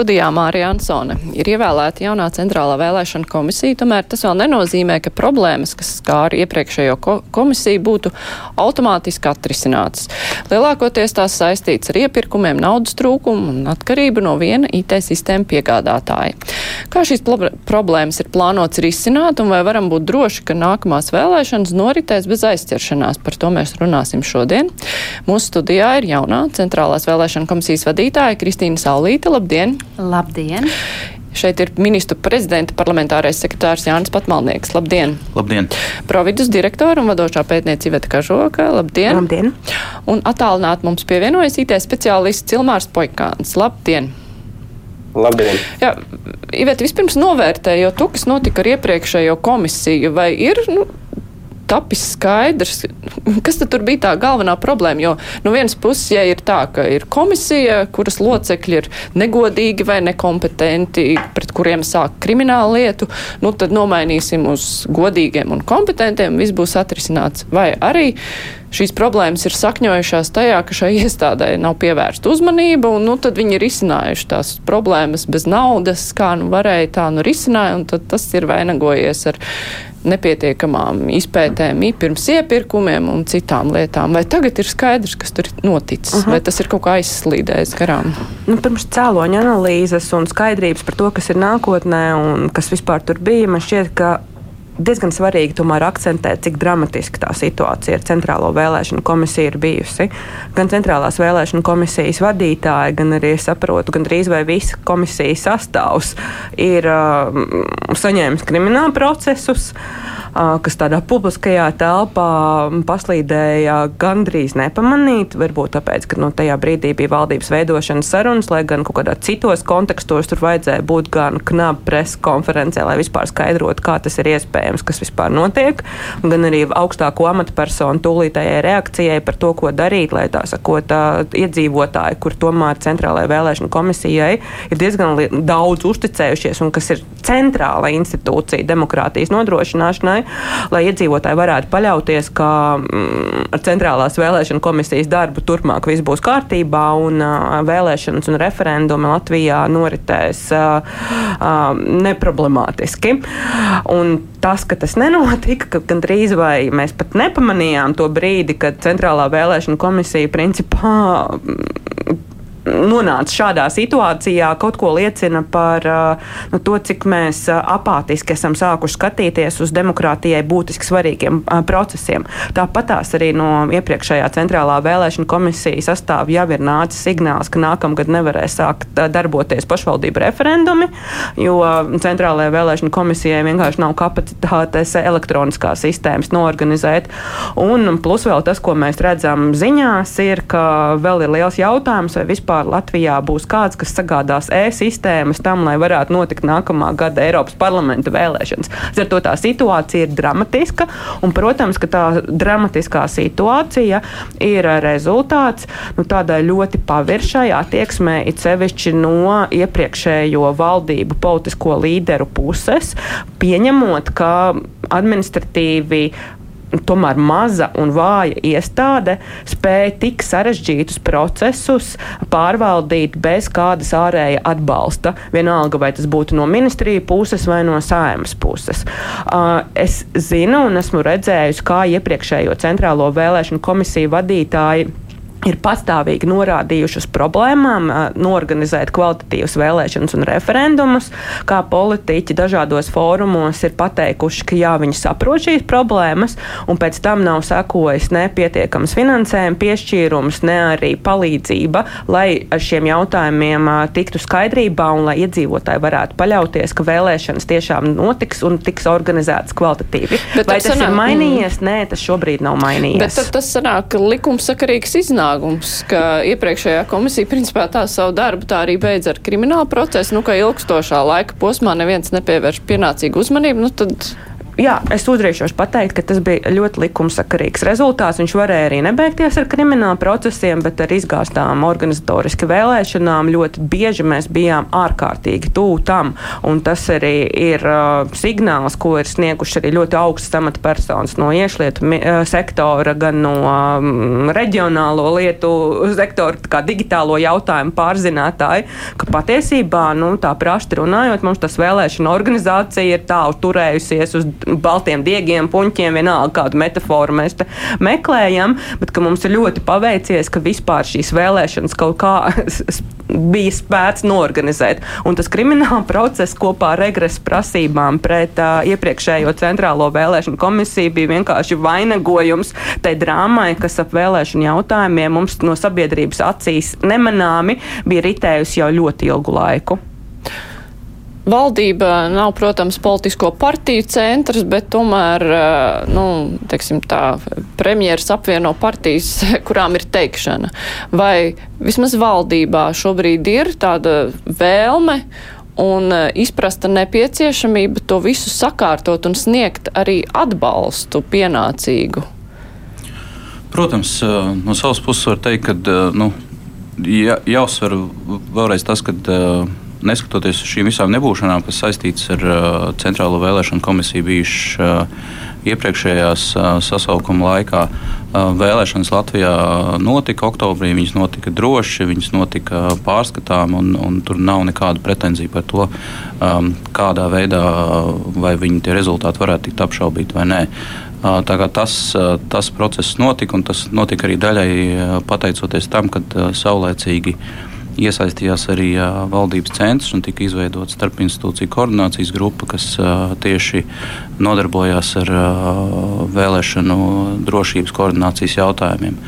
Studijā Mārija Ansone ir ievēlēta jaunā centrālā vēlēšana komisija, tomēr tas vēl nenozīmē, ka problēmas, kas skāra iepriekšējo ko komisiju, būtu automātiski atrisinātas. Lielākoties tās saistīts ar iepirkumiem, naudas trūkumu un atkarību no viena IT sistēma piegādātāja. Kā šīs problēmas ir plānots risināt un vai varam būt droši, ka nākamās vēlēšanas noritēs bez aizķeršanās? Par to mēs runāsim šodien. Mūsu studijā ir jaunā centrālās vēlēšana komisijas vadītāja Kristīna Saulīte. Labdien! Labdien! Šeit ir ministru prezidenta parlamentārais sekretārs Jānis Patmalnieks. Labdien! Labdien! Providus direktora un vadošā pētniece Iveta Kažoka. Labdien! Labdien! Un attālināt mums pievienojas IT speciālists Cilmārs Poikāns. Labdien! Labdien! Jā, Iveta, vispirms novērtējot to, kas notika ar iepriekšējo komisiju, vai ir nu, tapis skaidrs, kas tur bija tā galvenā problēma. Jo no vienas puses, ja ir tā, ka ir komisija, kuras locekļi ir negodīgi vai nekompetenti, pret kuriem sāk kriminālu lietu, nu tad nomainīsim uz godīgiem un kompetentiem, viss būs atrisināts. Vai arī šīs problēmas ir sakņojušās tajā, ka šai iestādē nav pievērsta uzmanība, un nu, tad viņi ir izcinājuši tās problēmas bez naudas, kā nu varēja, tā nu risināja, un tas ir vainagojies ar nepietiekamām izpētēm, pirms iepirkumiem un citām lietām. Vai tagad ir skaidrs, kas tur ir noticis, uh -huh. vai tas ir kaut kā aizslīdējis garām? Nu, pirms cēloņa analīzes un skaidrības par to, kas ir nākotnē un kas vispār tur bija, man šķiet, ka diezgan svarīgi tomēr akcentēt, cik dramatiska tā situācija ar Centrālo vēlēšanu komisiju ir bijusi. Gan Centrālās vēlēšanu komisijas vadītāji, gan arī saprotu, gan drīz vai visa komisijas sastāvs ir uh, saņēmis kriminālu procesus. Uh, kas tādā publiskajā telpā paslīdēja gandrīz nepamanīt. Varbūt tāpēc, ka nu, tajā brīdī bija valdības veidošanas sarunas, lai gan kaut kādā citos kontekstos tur vajadzēja būt gan knaba preses konferencē, lai vispār skaidrotu, kā tas ir iespējams, kas vispār notiek, gan arī augstāko amatpersonu tūlītējai reakcijai par to, ko darīt, lai tā sakot, iedzīvotāji, kur tomēr centrālajai vēlēšanu komisijai ir diezgan daudz uzticējušies un kas ir centrāla institūcija demokrātijas nodrošināšanai, lai iedzīvotāji varētu paļauties, ka mm, ar centrālās vēlēšana komisijas darbu turpmāk viss būs kārtībā un uh, vēlēšanas un referendumi Latvijā noritēs uh, uh, neproblemātiski. Un tas, ka tas nenotika, ka gandrīz vai mēs pat nepamanījām to brīdi, kad centrālā vēlēšana komisija principā nonāca šādā situācijā, kaut ko liecina par nu, to, cik mēs apātiski esam sākuši skatīties uz demokrātijai būtiski svarīgiem procesiem. Tāpatās arī no iepriekšējā centrālā vēlēšana komisijas sastāvā jau ir nācis signāls, ka nākamgad nevarēs sākt darboties pašvaldību referendumi, jo centrālajai vēlēšana komisijai vienkārši nav kapacitātes elektroniskās sistēmas norganizēt. Un plus vēl tas, ko mēs redzam ziņās, ir, ka vēl ir liels jautājums, vai vispār vispār Latvijā būs kāds, kas sagādās e-sistēmas tam, lai varētu notikt nākamā gada Eiropas parlamenta vēlēšanas. Ar to tā situācija ir dramatiska, un, protams, ka tā dramatiskā situācija ir rezultāts nu, tādai ļoti paviršai attieksmē, it sevišķi no iepriekšējo valdību politisko līderu puses, pieņemot, ka administratīvi tomēr maza un vāja iestāde spēja tik sarežģītus procesus pārvaldīt bez kādas ārēja atbalsta. Vienalga, vai tas būtu no ministrija puses vai no saimas puses. Uh, es zinu un esmu redzējusi, kā iepriekšējo centrālo vēlēšanu komisiju vadītāji ir pastāvīgi norādījuši uz problēmām, norganizēt kvalitatīvas vēlēšanas un referendumus, kā politiķi dažādos fórumos ir pateikuši, ka jā, viņi saprot šīs problēmas, un pēc tam nav sekojis ne pietiekams finansējuma piešķīrums, ne arī palīdzība, lai ar šiem jautājumiem tiktu skaidrībā un lai iedzīvotāji varētu paļauties, ka vēlēšanas tiešām notiks un tiks organizētas kvalitatīvi. Bet Vai tas sanāk, ir mainījies? Mm. Nē, tas šobrīd nav mainījies. Bet tad tas sanāk likumsakarīgs iznākums iznākums, ka iepriekšējā komisija principā tā savu darbu tā arī beidz ar kriminālu procesu, nu, ka ilgstošā laika posmā neviens nepievērš pienācīgu uzmanību, nu, tad jā, es udrīšos pateikt, ka tas bija ļoti likumsakarīgs rezultāts. Viņš varēja arī nebeigties ar kriminālu procesiem, bet ar izgāstām organizatoriski vēlēšanām ļoti bieži mēs bijām ārkārtīgi tuvu tam. Tas arī ir uh, signāls, ko ir snieguši arī ļoti augstas amatpersonas no iešlietu uh, sektora, gan no um, reģionālo lietu sektora, kā digitālo jautājumu pārzinātāji, ka patiesībā, nu, tā prašti runājot, mums tas vēlēšana organizācija ir tā turējusies uz baltiem diegiem, puņķiem, vienalga kādu metaforu mēs meklējam, bet ka mums ir ļoti paveicies, ka vispār šīs vēlēšanas kaut kā bija spēts norganizēt. Un tas krimināla process kopā ar regresa prasībām pret uh, iepriekšējo centrālo vēlēšanu komisiju bija vienkārši vainagojums tai drāmai, kas ap vēlēšanu jautājumiem mums no sabiedrības acīs nemanāmi bija ritējusi jau ļoti ilgu laiku. Valdība nav, protams, politisko partiju centrs, bet tomēr, eh, nu, teiksim tā, premjeras apvieno partijas, kurām ir teikšana. Vai vismaz valdībā šobrīd ir tāda vēlme un eh, izprasta nepieciešamība to visu sakārtot un sniegt arī atbalstu pienācīgu? Protams, eh, no savas puses var teikt, ka nu, jā, jāuzsver vēlreiz tas, ka neskatoties uz šīm visām nebūšanām, kas saistītas ar uh, Centrālo vēlēšanu komisiju bijušas uh, iepriekšējās uh, sasaukuma laikā, uh, vēlēšanas Latvijā notika oktobrī. Viņas notika droši, viņas notika pārskatām, un, un tur nav nekāda pretenzija par to, um, kādā veidā vai viņi tie rezultāti varētu tikt apšaubīti vai nē. Uh, tas, uh, tas process notika, un tas notika arī daļai pateicoties tam, ka saulēcīgi uh, iesaistījās arī uh, valdības centrs un tika izveidota starpinstitūciju koordinācijas grupa, kas uh, tieši nodarbojās ar uh, vēlēšanu drošības koordinācijas jautājumiem.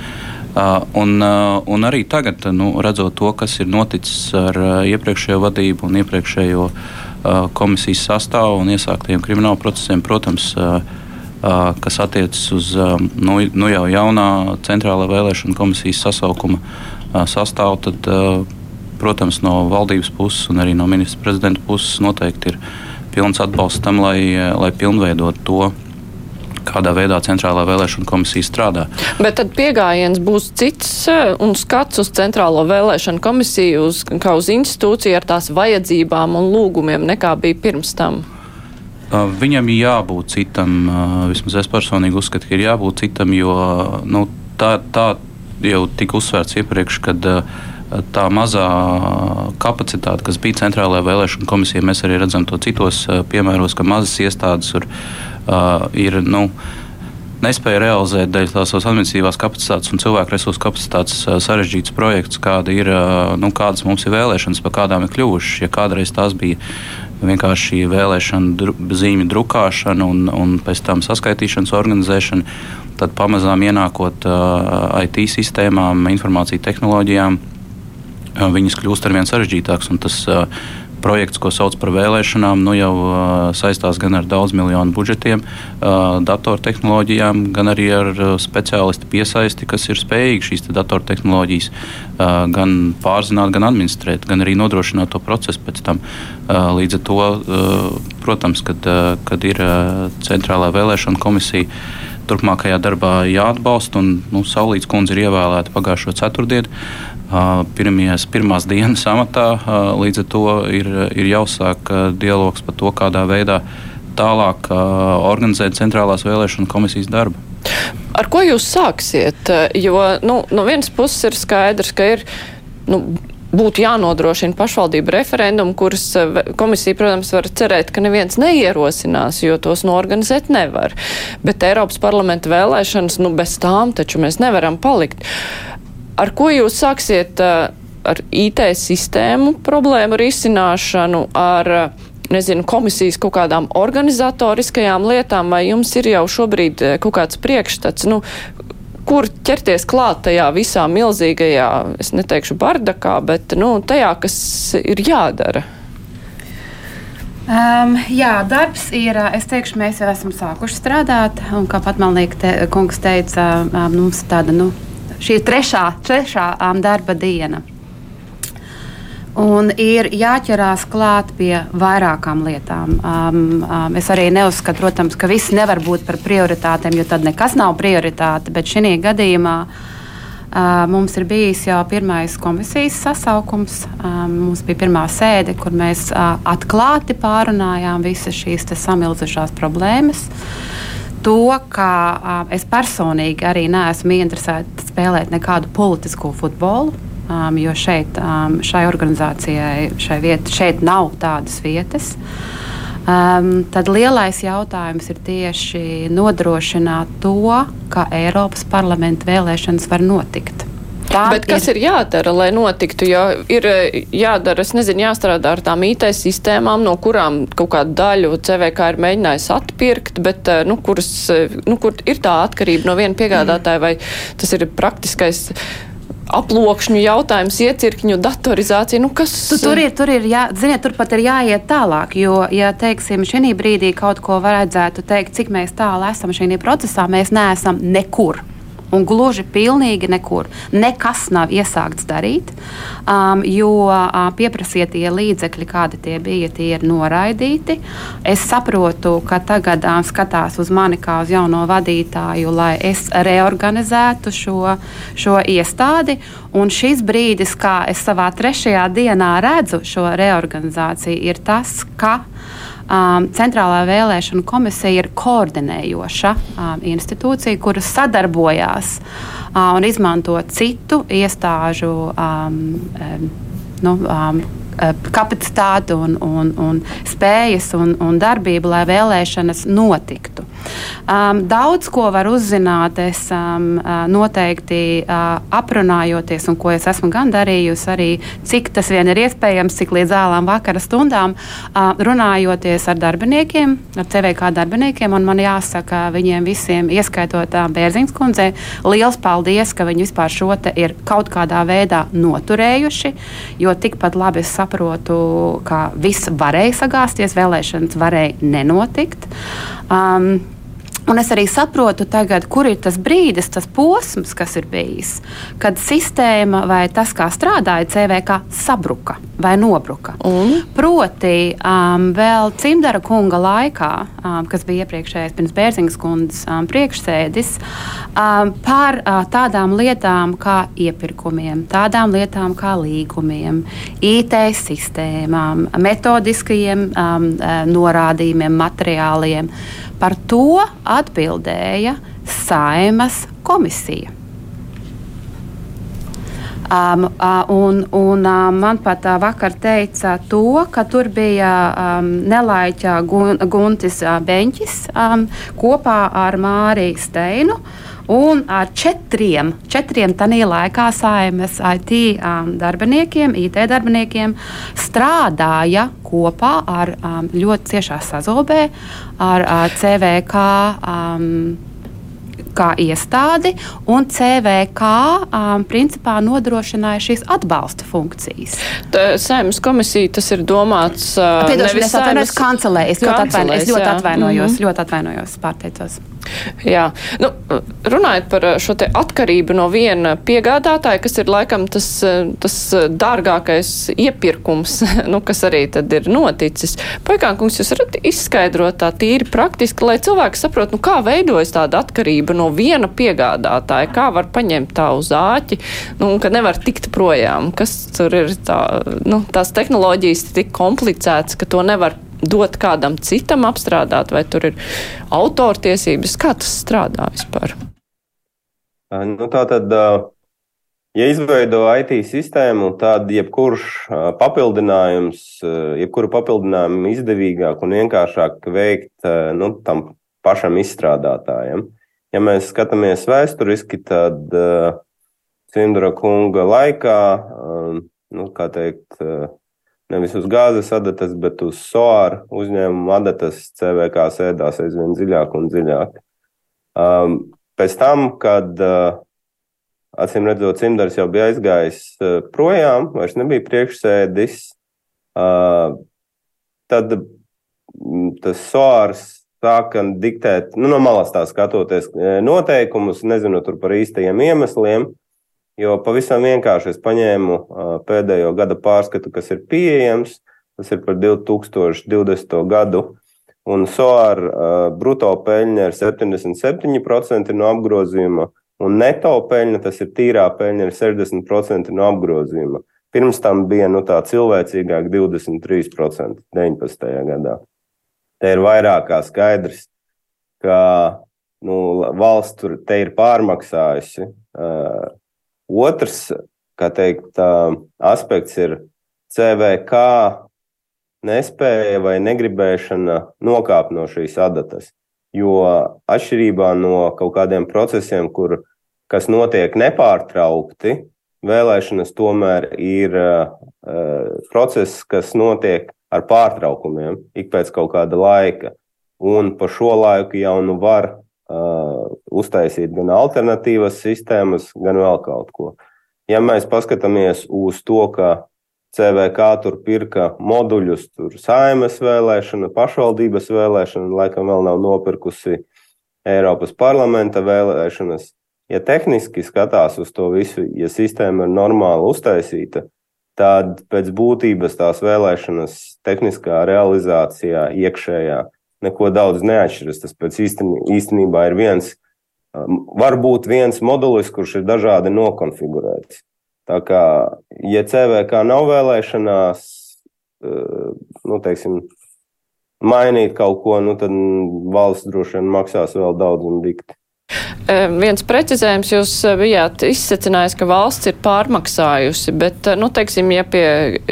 Uh, un, uh, un arī tagad, nu, redzot to, kas ir noticis ar uh, iepriekšējo vadību un iepriekšējo komisijas sastāvu un iesāktiem krimināla procesiem, protams, kas attiecas uz nu, nu jau jaunā centrālā vēlēšana komisijas sasaukuma sastāvu, tad protams, no valdības puses un arī no ministra prezidenta puses noteikti ir pilns atbalsts tam, lai, lai pilnveidot to kādā veidā Centrālā vēlēšana komisija strādā. Bet tad pieejams būs cits un skats uz Centrālo vēlēšanu komisiju, uz, kā uz institūciju ar tās vajadzībām un lūgumiem, nekā bija pirms tam. Viņam ir jābūt citam, vismaz es personīgi uzskatu, ka ir jābūt citam, jo nu, tā, tā jau tika uzsvērts iepriekš, kad uh, tā mazā kapacitāte, kas bija centrālajā vēlēšana komisijā, mēs arī redzam to citos piemēros, ka mazas iestādes tur, uh, ir. Nu, nespēja realizēt dēļ tās administratīvās kapacitātes un cilvēku resursu kapacitātes sarežģīts projekts, kāda ir, nu, kādas mums ir vēlēšanas, pa kādām ir kļuvušas. Ja kādreiz tās bija vienkārši vēlēšana dru, zīmju drukāšana un, un pēc tam saskaitīšanas organizēšana, tad pamazām ienākot IT sistēmām, informāciju tehnoloģijām, viņas kļūst ar vien sarežģītākas. Tas projekts, ko sauc par vēlēšanām, nu jau saistās gan ar daudz miljonu budžetiem, datortehnoloģijām, gan arī ar speciālistu piesaisti, kas ir spējīgi šīs te datortehnoloģijas gan pārzināt, gan administrēt, gan arī nodrošināt to procesu pēc tam. Līdz ar to, protams, kad, kad ir centrālā vēlēšana komisija turpmākajā darbā jāatbalsta. Un, nu, Saulīts kundze ir ievēlēta pagājušo ceturtdienu pirmies, pirmās dienas amatā. Līdz ar to ir, ir jāuzsāk dialogs par to, kādā veidā tālāk organizēt centrālās vēlēšana komisijas darbu. Ar ko jūs sāksiet? Jo nu, no vienas puses ir skaidrs, ka ir. Nu, Būtu jānodrošina pašvaldību referendumu, kuras komisija, protams, var cerēt, ka neviens neierosinās, jo tos norganizēt nevar. Bet Eiropas parlamenta vēlēšanas, nu, bez tām taču mēs nevaram palikt. Ar ko jūs sāksiet ar IT sistēmu problēmu risināšanu, ar nezinu, komisijas kaut kādām organizatoriskajām lietām, vai jums ir jau šobrīd kaut kāds priekšstats, nu, kur ķerties klāt tajā visā milzīgajā, es neteikšu bardakā, bet nu, tajā, kas ir jādara? Um, jā, darbs ir. Es teikšu, mēs jau esam sākuši strādāt. Un, kā pat Malnieka te, kungs teica, um, mums tāda nu, šī ir trešā, trešā um, darba diena. Un ir jāķerās klāt pie vairākām lietām. Um, um, es arī neuzskatu, protams, ka viss nevar būt par prioritātēm, jo tad nekas nav prioritāte. Bet šī gadījumā uh, mums ir bijis jau pirmais komisijas sasaukums. Um, mums bija pirmā sēde, kur mēs uh, atklāti pārunājām visas šīs samilzušās problēmas. To, ka uh, es personīgi arī neesmu interesēta spēlēt nekādu politisku futbolu um, jo šeit, um, šai organizācijai, šai viet, šeit nav tādas vietas. Um, tad lielais jautājums ir tieši nodrošināt to, ka Eiropas parlamenta vēlēšanas var notikt. Tā Bet kas ir, ir jādara, lai notiktu? Jo ir eh, jādara, es nezinu, jāstrādā ar tām IT sistēmām, no kurām kaut kādu daļu CVK ir mēģinājis atpirkt, bet eh, nu, kuras, eh, nu, kur ir tā atkarība no viena piegādātāja, vai tas ir praktiskais aplokšņu jautājums, iecirkņu datorizācija. Nu, kas... tu, tur ir, tur ir jā, ziniet, tur pat ir jāiet tālāk, jo, ja teiksim, šī brīdī kaut ko vajadzētu teikt, cik mēs tālu esam šajā procesā, mēs neesam nekur un gluži pilnīgi nekur. Nekas nav iesākts darīt, um, jo uh, pieprasītie līdzekļi, kādi tie bija, tie ir noraidīti. Es saprotu, ka tagad um, skatās uz mani kā uz jauno vadītāju, lai es reorganizētu šo, šo iestādi. Un šis brīdis, kā es savā trešajā dienā redzu šo reorganizāciju, ir tas, ka Um, Centrālā vēlēšana komisija ir koordinējoša um, institūcija, kuras sadarbojās uh, un izmanto citu iestāžu um, um, nu, um, kapacitāti un, un, un spējas un, un darbību, lai vēlēšanas notiktu. Um, daudz ko var uzzināt. Es um, noteikti uh, aprunājoties, un ko es esmu gan darījusi, arī cik tas vien ir iespējams, cik līdz ālām vakara stundām, uh, runājoties ar darbiniekiem, ar CVK darbiniekiem. Man jāsaka viņiem visiem, ieskaitot uh, Bērziņas kundzei, liels paldies, ka viņi vispār šo te ir kaut kādā veidā noturējuši, jo tikpat labi es saprotu, ka viss varēja sagāzties, vēlēšanas varēja nenotikt. Um, Un es arī saprotu, tagad, kur ir tas brīdis, tas posms, kas ir bijis, kad sistēma vai tas, kā strādāja CVK, sabruka vai nobruka. Un? Proti, um, vēl Cimdara kunga laikā, um, kas bija iepriekšējais pirms Bērziņas kundzes um, priekšsēdis, um, par uh, tādām lietām kā iepirkumiem, tādām lietām kā līgumiem, IT sistēmām, metodiskajiem um, uh, norādījumiem, materiāliem. Par to atbildēja Saimas komisija. Um, uh, un, un uh, man pat uh, vakar teica to, ka tur bija um, nelaiķa gun, Guntis uh, Beņķis um, kopā ar Māriju Steinu. Un ar četriem, četriem tādā laikā saimnes IT um, darbiniekiem, IT darbiniekiem strādāja kopā ar um, ļoti ciešā sazobē ar uh, CVK. Um, kā iestādi, un CVK um, principā nodrošināja šīs atbalsta funkcijas. Saimnes komisija tas ir domāts. Uh, Piedošana, es atvainojos kancelē. Es ļoti, atvaino, es ļoti atvainojos, mm -hmm. ļoti atvainojos, pārteicos. Jā, nu, runājot par šo atkarību no viena piegādātāja, kas ir laikam tas, tas dārgākais iepirkums, nu, kas arī tad ir noticis. Paikānkungs, jūs varat izskaidrot tā tīri praktiski, lai cilvēki saprot, nu, kā veidojas tāda atkarība no viena piegādātāja, kā var paņemt tā uz āķi, nu, ka nevar tikt projām. Kas tur ir tā, nu, tās tehnoloģijas tik komplicētas, ka to nevar dot kādam citam apstrādāt, vai tur ir autortiesības? Kā tas strādā vispār? Nu, tā tad, ja izveido IT sistēmu, tad jebkurš papildinājums, jebkuru papildinājumu izdevīgāk un vienkāršāk veikt nu, tam pašam izstrādātājam. Ja mēs skatāmies vēsturiski, tad Cimdra kunga laikā, nu, kā teikt, nevis uz gāzes adatas, bet uz soāru uzņēmumu adatas CVK sēdās aizvien dziļāk un dziļāk. Um, pēc tam, kad uh, acīm redzot, Cimdars jau bija aizgājis uh, projām, vairs nebija priekšsēdis, uh, tad mm, tas soārs sāka diktēt, nu, no malas tā skatoties, noteikumus, nezinu par īstajiem iemesliem. Jo pavisam vienkārši es paņēmu pēdējo gada pārskatu, kas ir pieejams, tas ir par 2020. gadu, un SOAR brutto peļņa ir 77% no apgrozījuma, un neto peļņa, tas ir tīrā peļņa, ir 60% no apgrozījuma. Pirms tam bija nu, tā cilvēcīgāk 23% 19. gadā. Te ir vairāk kā skaidrs, ka nu, valsts tur ir pārmaksājusi. Uh, Otrs, kā teikt, aspekts ir CVK nespēja vai negribēšana nokāpt no šīs adatas. Jo atšķirībā no kaut kādiem procesiem, kur, kas notiek nepārtraukti, vēlēšanas tomēr ir uh, process, kas notiek ar pārtraukumiem ik pēc kaut kāda laika. Un pa šo laiku jau nu var uztaisīt gan alternatīvas sistēmas, gan vēl kaut ko. Ja mēs paskatāmies uz to, ka CVK tur pirka moduļus, tur saimas vēlēšana, pašvaldības vēlēšana, laikam vēl nav nopirkusi Eiropas parlamenta vēlēšanas. Ja tehniski skatās uz to visu, ja sistēma ir normāli uztaisīta, tad pēc būtības tās vēlēšanas tehniskā realizācijā iekšējā neko daudz neatšķiras. Tas pēc īstenībā ir viens, um, varbūt viens modulis, kurš ir dažādi nokonfigurēts. Tā kā, ja CVK nav vēlēšanās, uh, nu, teiksim, mainīt kaut ko, nu, tad valsts droši vien maksās vēl daudz un dikti. Viens precizējums, jūs eh, bijāt izsacinājis, ka valsts ir pārmaksājusi, bet, eh, nu, teiksim, ja pie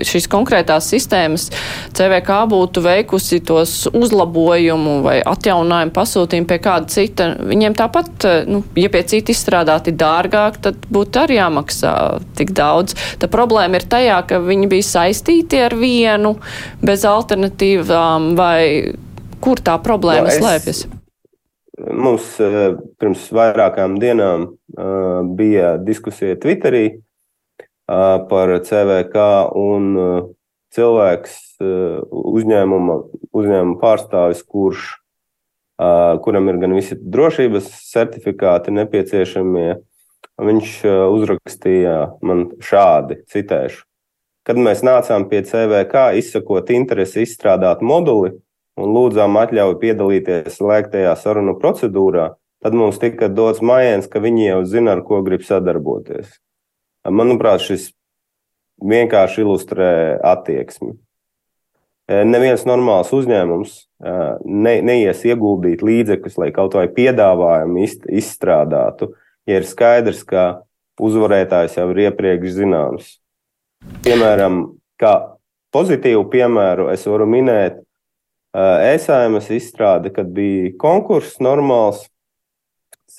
šīs konkrētās sistēmas CVK būtu veikusi tos uzlabojumu vai atjauninājumu pasūtījumu pie kāda cita, viņiem tāpat, eh, nu, ja pie cita izstrādāti dārgāk, tad būtu arī jāmaksā tik daudz. Tā problēma ir tajā, ka viņi bija saistīti ar vienu bez alternatīvām vai kur tā problēma no, es... slēpjas? Mums eh, pirms vairākām dienām eh, bija diskusija Twitterī eh, par CVK un cilvēks uzņēmuma, uzņēmuma pārstāvis, kurš, kuram ir gan visi drošības certifikāti nepieciešamie, viņš uzrakstīja man šādi, citēšu. Kad mēs nācām pie CVK, izsakot interesi izstrādāt moduli, un lūdzām atļauju piedalīties slēgtajā sarunu procedūrā, tad mums tika dots mājiens, ka viņi jau zina, ar ko grib sadarboties. Manuprāt, šis vienkārši ilustrē attieksmi. E, neviens normāls uzņēmums e, ne, neies ieguldīt līdzekļus, lai kaut vai piedāvājumu izstrādātu, ja ir skaidrs, ka uzvarētājs jau ir iepriekš zināms. Piemēram, kā pozitīvu piemēru es varu minēt Ēsājumas izstrāde, kad bija konkurss normāls,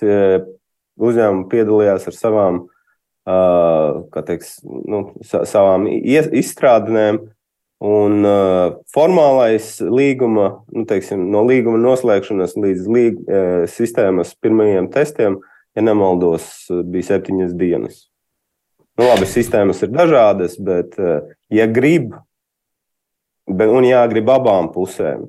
uzņēmumi piedalījās ar savām, teiks, nu, savām izstrādnēm, un formālais līguma, nu, teiksim, no līguma noslēgšanas līdz līg, sistēmas pirmajiem testiem, ja nemaldos, bija septiņas dienas. Nu, labi, sistēmas ir dažādas, bet, ja grib un jāgrib abām pusēm,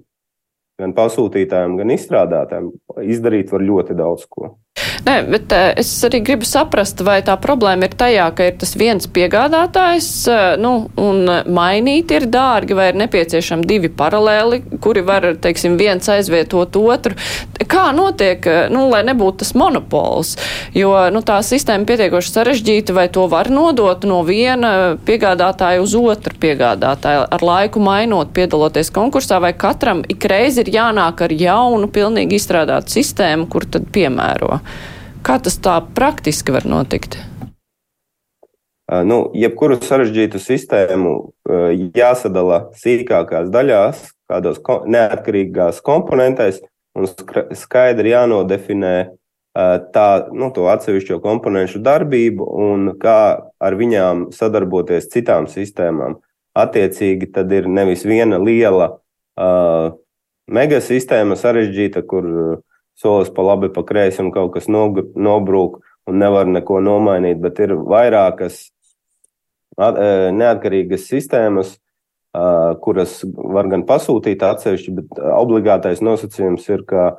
gan pasūtītājiem, gan izstrādātājiem, izdarīt var ļoti daudz ko. Nē, bet uh, es arī gribu saprast, vai tā problēma ir tajā, ka ir tas viens piegādātājs, uh, nu, un mainīt ir dārgi, vai ir nepieciešami divi paralēli, kuri var, teiksim, viens aizvietot otru. Kā notiek, nu, lai nebūtu tas monopols? Jo, nu, tā sistēma pietiekoši sarežģīta, vai to var nodot no viena piegādātāja uz otru piegādātāju, ar laiku mainot, piedaloties konkursā, vai katram ikreiz ir jānāk ar jaunu, pilnīgi izstrādātu sistēmu, kur tad piemēro? Kā tas tā praktiski var notikt? Nu, jebkuru sarežģītu sistēmu jāsadala sīkākās daļās, kādos neatkarīgās komponentēs, un skaidri jānodefinē tā, nu, to atsevišķo komponentu darbību un kā ar viņām sadarboties citām sistēmām. Attiecīgi, tad ir nevis viena liela uh, megasistēma sarežģīta, kur uh, solis pa labi, pa kreisi un kaut kas nobrūk un nevar neko nomainīt, bet ir vairākas neatkarīgas sistēmas, kuras var gan pasūtīt atsevišķi, bet obligātais nosacījums ir, ka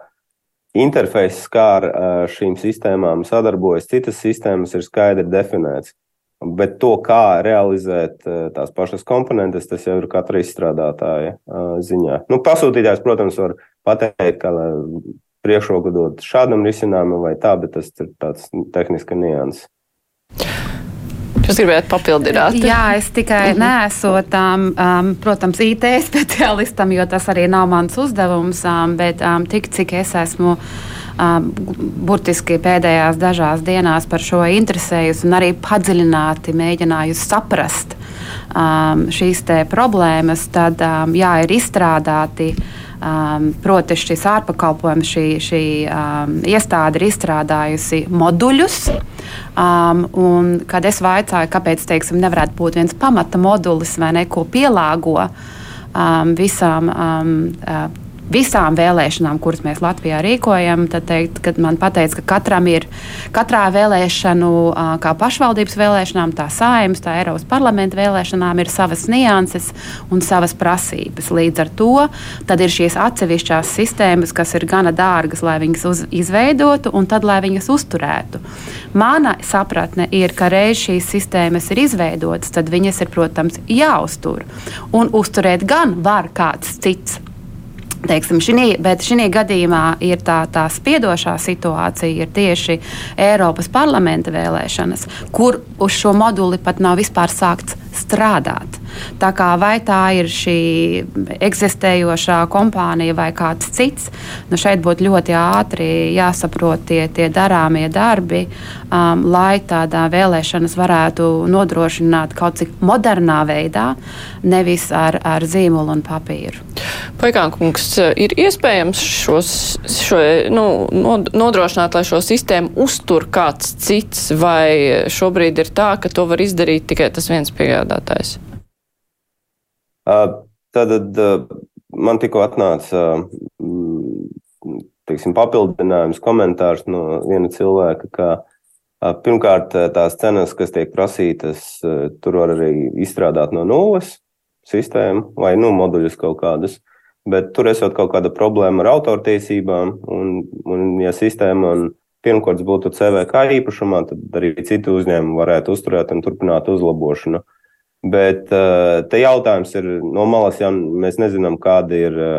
interfeiss, kā ar šīm sistēmām sadarbojas, citas sistēmas ir skaidri definēts. Bet to, kā realizēt tās pašas komponentes, tas jau ir katra izstrādātāja ziņā. Nu, pasūtītājs, protams, var pateikt, ka priekšroku dot šādam risinājumam vai tā, bet tas ir tāds tehniski nianses. Jūs gribējāt papildināt? Jā, es tikai mhm. nesot, um, um, protams, IT speciālistam, jo tas arī nav mans uzdevums, um, bet um, tik cik es esmu. Um, burtiski pēdējās dažās dienās par šo interesējusi un arī padziļināti mēģinājusi saprast um, šīs problēmas, tad jā, ir izstrādāti uh, Um, proti, šis ārpakalpojums, šī, šī um, iestāde ir izstrādājusi moduļus. Um, un, kad es vaicāju, kāpēc teiksim, nevarētu būt viens pamata modulis vai neko pielāgo um, visām um, uh, visām vēlēšanām, kuras mēs Latvijā rīkojam, tad teikt, man pateica, ka katram ir katrā vēlēšanu, kā pašvaldības vēlēšanām, tā saimnes, tā Eiropas parlamenta vēlēšanām ir savas nianses un savas prasības. Līdz ar to ir šīs atsevišķās sistēmas, kas ir gana dārgas, lai viņas uz, izveidotu un tad, lai viņas uzturētu. Mana sapratne ir, ka reiz šīs sistēmas ir izveidotas, tad viņas ir, protams, jāuztur. Un uzturēt gan var kāds cits Teiksim, šinī, bet šī gadījumā ir tā, tā spiedošā situācija, ir tieši Eiropas parlamenta vēlēšanas, kur uz šo moduli pat nav vispār sākts strādāt. Tā kā vai tā ir šī eksistējošā kompānija vai kāds cits, nu šeit būtu ļoti ātri jāsaprot tie, tie darāmie darbi, um, lai tādā vēlēšanas varētu nodrošināt kaut cik modernā veidā, nevis ar, ar zīmolu un papīru. Paikānkungs, ir iespējams šos, šo, nu, nodrošināt, lai šo sistēmu uztur kāds cits, vai šobrīd ir tā, ka to var izdarīt tikai tas viens piegādātājs? Tad man tikko atnāca teiksim, papildinājums, komentārs no viena cilvēka, ka pirmkārt tās cenas, kas tiek prasītas, tur var arī izstrādāt no nulles sistēmu vai nu, moduļus kaut kādus. Bet tur esot kaut kāda problēma ar autortiesībām, un, un ja sistēma un pirmkārt būtu CVK īpašumā, tad arī citi uzņēmumi varētu uzturēt un turpināt uzlabošanu. Bet eh, te jautājums ir no malas, ja mēs nezinām, kādi ir eh,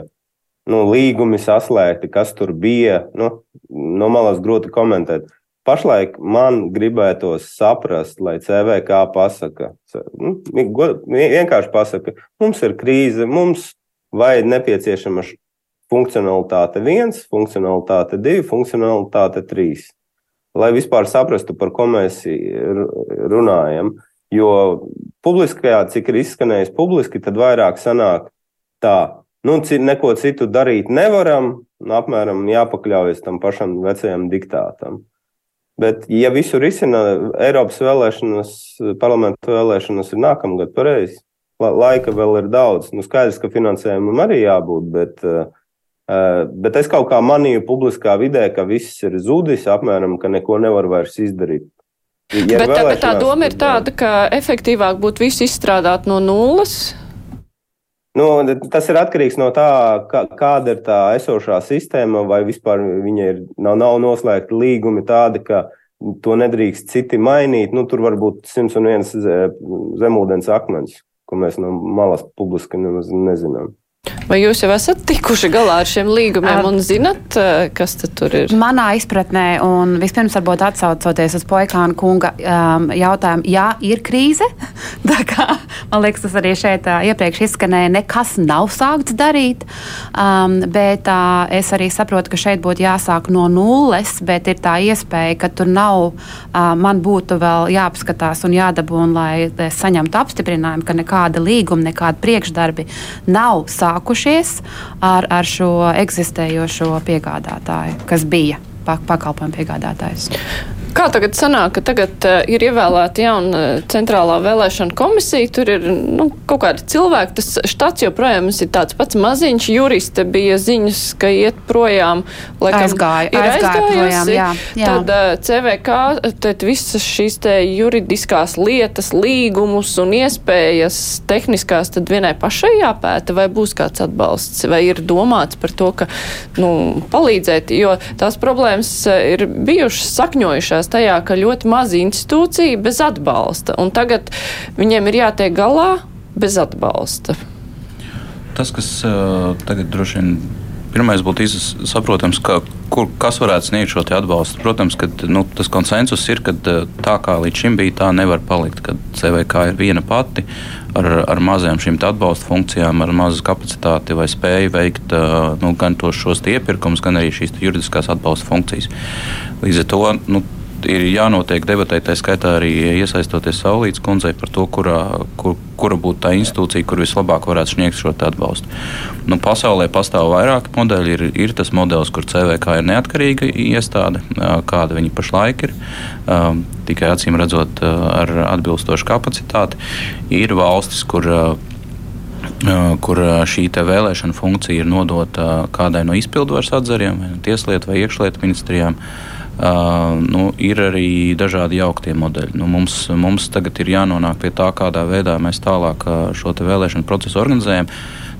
nu, līgumi saslēgti, kas tur bija. Nu, no malas grūti komentēt. Pašlaik man gribētos saprast, lai CVK pasaka, nu, vienkārši pasaka, mums ir krīze, mums vai nepieciešama funkcionalitāte viens, funkcionalitāte divi, funkcionalitāte trīs. Lai vispār saprastu, par ko mēs runājam. Jo publiskajā, cik ir izskanējis publiski, tad vairāk sanāk tā, nu, neko citu darīt nevaram, un apmēram jāpakļaujas tam pašam vecajam diktātam. Bet, ja visu risina Eiropas vēlēšanas, parlamentu vēlēšanas ir nākamgad pareizi, laika vēl ir daudz. Nu, skaidrs, ka finansējumam arī jābūt, bet, uh, bet es kaut kā manīju publiskā vidē, ka viss ir zudis, apmēram, ka neko nevar vairs izdarīt. Ja bet, tā, bet tā doma ir tāda, ka efektīvāk būtu visu izstrādāt no nulles. Nu, tas ir atkarīgs no tā, kā, kāda ir tā esošā sistēma, vai vispār viņa ir, nav, nav noslēgta līgumi tādi, ka to nedrīkst citi mainīt. Nu, tur var būt 101 zemūdens akmens ko mēs no malas publiski nezinām. Vai jūs jau esat tikuši galā ar šiem līgumiem un zinat, eh, kas tur ir? Manā izpratnē, un vispirms varbūt atsaucoties uz Poikāna kunga um, jautājumu, jā, ir krīze. kā, man liekas, tas arī šeit uh, iepriekš izskanēja, nekas nav sākts darīt. Um, bet uh, es arī saprotu, ka šeit būtu jāsāk no nulles, bet ir tā iespēja, ka tur nav, uh, man būtu vēl jāapskatās un jādabūna, lai saņemtu apstiprinājumu, ka nekāda līguma, nekāda priekšdarbi nav sākti sākušies ar, ar šo eksistējošo piegādātāju, kas bija pakalpojumu piegādātājs. Kā tagad sanāk, ka tagad uh, ir ievēlēta jauna centrālā vēlēšana komisija, tur ir nu, kaut kādi cilvēki, tas štats joprojām ir tāds pats maziņš, juriste bija ziņas, ka iet projām, laikam aizgāja, ir aizgāja projām, jā, jā. Tad uh, CVK, tad visas šīs te juridiskās lietas, līgumus un iespējas tehniskās tad vienai pašai jāpēta, vai būs kāds atbalsts, vai ir domāts par to, ka, nu, palīdzēt, jo tās problēmas ir bijušas sakņojušās tajā, ka ļoti maz institūcija bez atbalsta, un tagad viņiem ir jātiek galā bez atbalsta. Tas, kas uh, tagad droši vien pirmais būtu saprotams, ka, kur, kas varētu sniegt šo atbalstu. Protams, ka nu, tas konsensus ir, ka tā kā līdz šim bija, tā nevar palikt. Kad CVK ir viena pati ar, ar mazām šīm atbalsta funkcijām, ar mazu kapacitāti vai spēju veikt nu, gan tos iepirkumus, gan arī šīs juridiskās atbalsta funkcijas. Līdz ar to nu, ir jānotiek debatē, tā skaitā arī iesaistoties Saulītas kundzei par to, kurā, kur, kura būtu tā institūcija, kur vislabāk varētu sniegt šo atbalstu. Nu, pasaulē pastāv vairāki modeļi. Ir, ir tas modelis, kur CVK ir neatkarīga iestāde, kāda viņa pašlaik ir, tikai acīm redzot ar atbilstošu kapacitāti. Ir valstis, kur kur šī vēlēšana funkcija ir nodota kādai no izpildvaras atzariem, vai tieslietu vai iekšlietu ministrijām. Uh, Uh, nu, ir arī dažādi jauktie modeļi. Nu, mums, mums tagad ir jānonāk pie tā, kādā veidā mēs tālāk šo vēlēšanu procesu organizējam.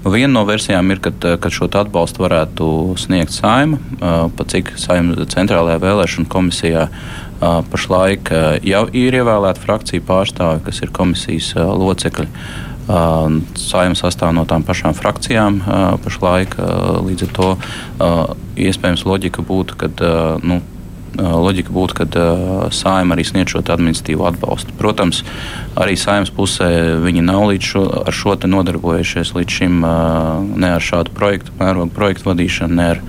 Nu, viena no versijām ir, kad, kad šo atbalstu varētu sniegt saima, uh, pa cik saima centrālajā vēlēšana komisijā uh, pašlaik jau ir ievēlēta frakcija pārstāvi, kas ir komisijas locekļi. Saimnes sastāv no tām pašām frakcijām pašlaik. Līdz ar to iespējams loģika būtu, ka nu, loģika būtu, ka saima arī sniedz šo administratīvo atbalstu. Protams, arī saimas pusē viņi nav līdz šo, ar šo nodarbojušies līdz šim ne ar šādu projektu, mērogu projektu vadīšanu, ne ar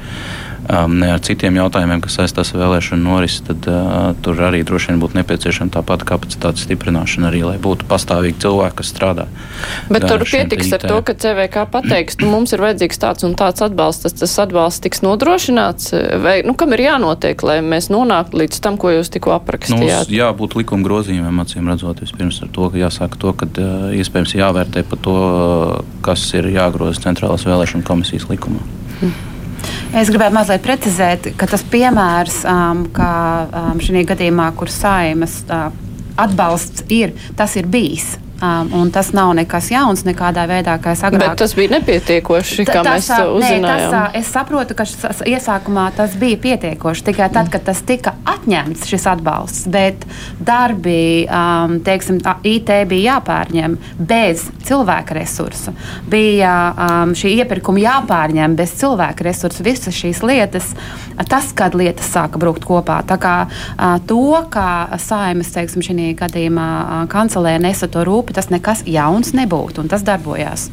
um, ne ar citiem jautājumiem, kas saistās ar vēlēšanu norisi, tad uh, tur arī droši vien būtu nepieciešama tā pati kapacitātes stiprināšana, arī lai būtu pastāvīgi cilvēki, kas strādā. Bet tur pietiks ar to, ka CVK pateiks, nu, mums ir vajadzīgs tāds un tāds atbalsts, tas, tas atbalsts tiks nodrošināts, vai nu, kam ir jānotiek, lai mēs nonāktu līdz tam, ko jūs tikko aprakstījāt? Nu, jābūt likuma grozījumiem, acīm redzot, vispirms ar to, ka jāsaka to, ka uh, iespējams jāvērtē par to, uh, kas ir jāgroza centrālās vēlēšana komisijas likumā. Hmm. Es gribētu mazliet precizēt, ka tas piemērs, um, kā um, šī gadījumā, kur saimas uh, atbalsts ir, tas ir bijis. Um, tas nav nekas jauns nekādā veidā, kā es agrāk. Bet tas bija nepietiekoši, kā tas, mēs uzzinājām. Nē, tas, es saprotu, ka šis, iesākumā tas bija pietiekoši tikai tad, kad tas tika atņemts šis atbalsts, bet darbi, um, teiksim, IT bija jāpārņem bez cilvēka resursu. Bija um, šī iepirkuma jāpārņem bez cilvēka resursu. Visas šīs lietas, tas, kad lietas sāka brukt kopā. Tā kā uh, to, kā saimas, teiksim, šī gadījumā uh, kancelē nesa to rūpību, tas nekas jauns nebūtu, un tas darbojās.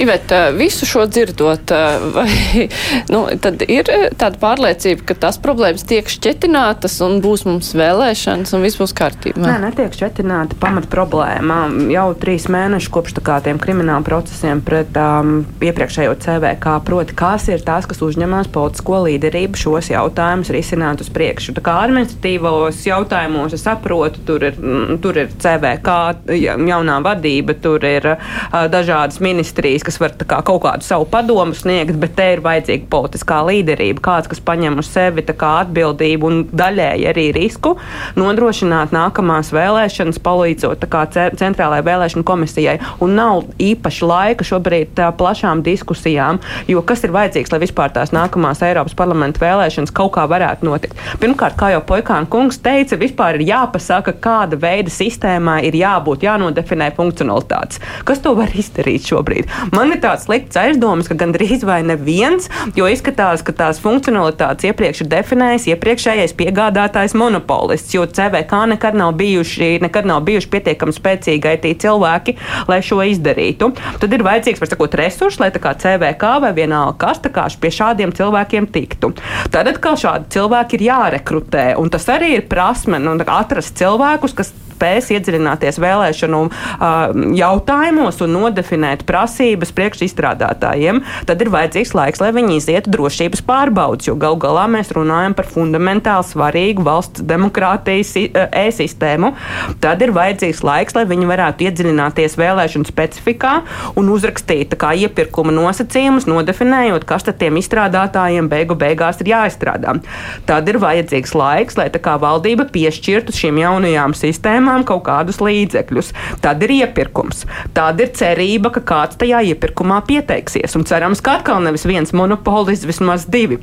Ivet, visu šo dzirdot, vai nu, tad ir tāda pārliecība, ka tās problēmas tiek šķetinātas un būs mums vēlēšanas un viss būs kārtībā? Nē, netiek šķetināta pamat problēma. Jau trīs mēneši kopš tiem krimināla procesiem pret um, iepriekšējo CVK, proti, kas ir tās, kas uzņemās politisko līderību šos jautājumus risināt uz priekšu. Tā kā administratīvos jautājumos es saprotu, tur ir, tur ir CVK jaunā vadība, tur ir uh, dažādas ministrijas, kas var kā, kaut kādu savu padomu sniegt, bet te ir vajadzīga politiskā līderība, kāds, kas paņem uz sevi kā, atbildību un daļēji arī risku nodrošināt nākamās vēlēšanas, palīdzot kā, centrālajai vēlēšanu komisijai. Un nav īpaši laika šobrīd tā, plašām diskusijām, jo kas ir vajadzīgs, lai vispār tās nākamās Eiropas parlamenta vēlēšanas kaut kā varētu notikt. Pirmkārt, kā jau Poikāna kungs teica, vispār ir jāpasaka, kāda veida sistēmā ir jābūt, jānodefinē funkcionalitātes. Kas to var izdarīt šobrīd? Man ir tāds slikts aizdoms, ka gandrīz vai neviens, jo izskatās, ka tās funkcionalitātes iepriekš ir definējis iepriekšējais piegādātājs monopolists, jo CVK nekad nav bijuši, nekad nav bijuši pietiekami spēcīgi IT cilvēki, lai šo izdarītu. Tad ir vajadzīgs, var sakot, resursi, lai tā kā CVK vai vienalga kas tā kā pie šādiem cilvēkiem tiktu. Tad atkal šādi cilvēki ir jārekrutē, un tas arī ir prasme nu, atrast cilvēkus, kas spēs iedziļināties vēlēšanu jautājumos un nodefinēt prasības priekš izstrādātājiem, tad ir vajadzīgs laiks, lai viņi izietu drošības pārbaudas, jo gal galā mēs runājam par fundamentāli svarīgu valsts demokrātijas e-sistēmu. Tad ir vajadzīgs laiks, lai viņi varētu iedziļināties vēlēšanu specifikā un uzrakstīt kā iepirkuma nosacījumus, nodefinējot, kas tad tiem izstrādātājiem beigu beigās ir jāizstrādā. Tad ir vajadzīgs laiks, lai valdība piešķirtu šīm jaunajām sistēmām kaut kādus līdzekļus. Tad ir iepirkums. Tad ir cerība, ka kāds tajā iepirkumā pieteiksies. Un cerams, ka atkal nevis viens monopolists, vismaz divi.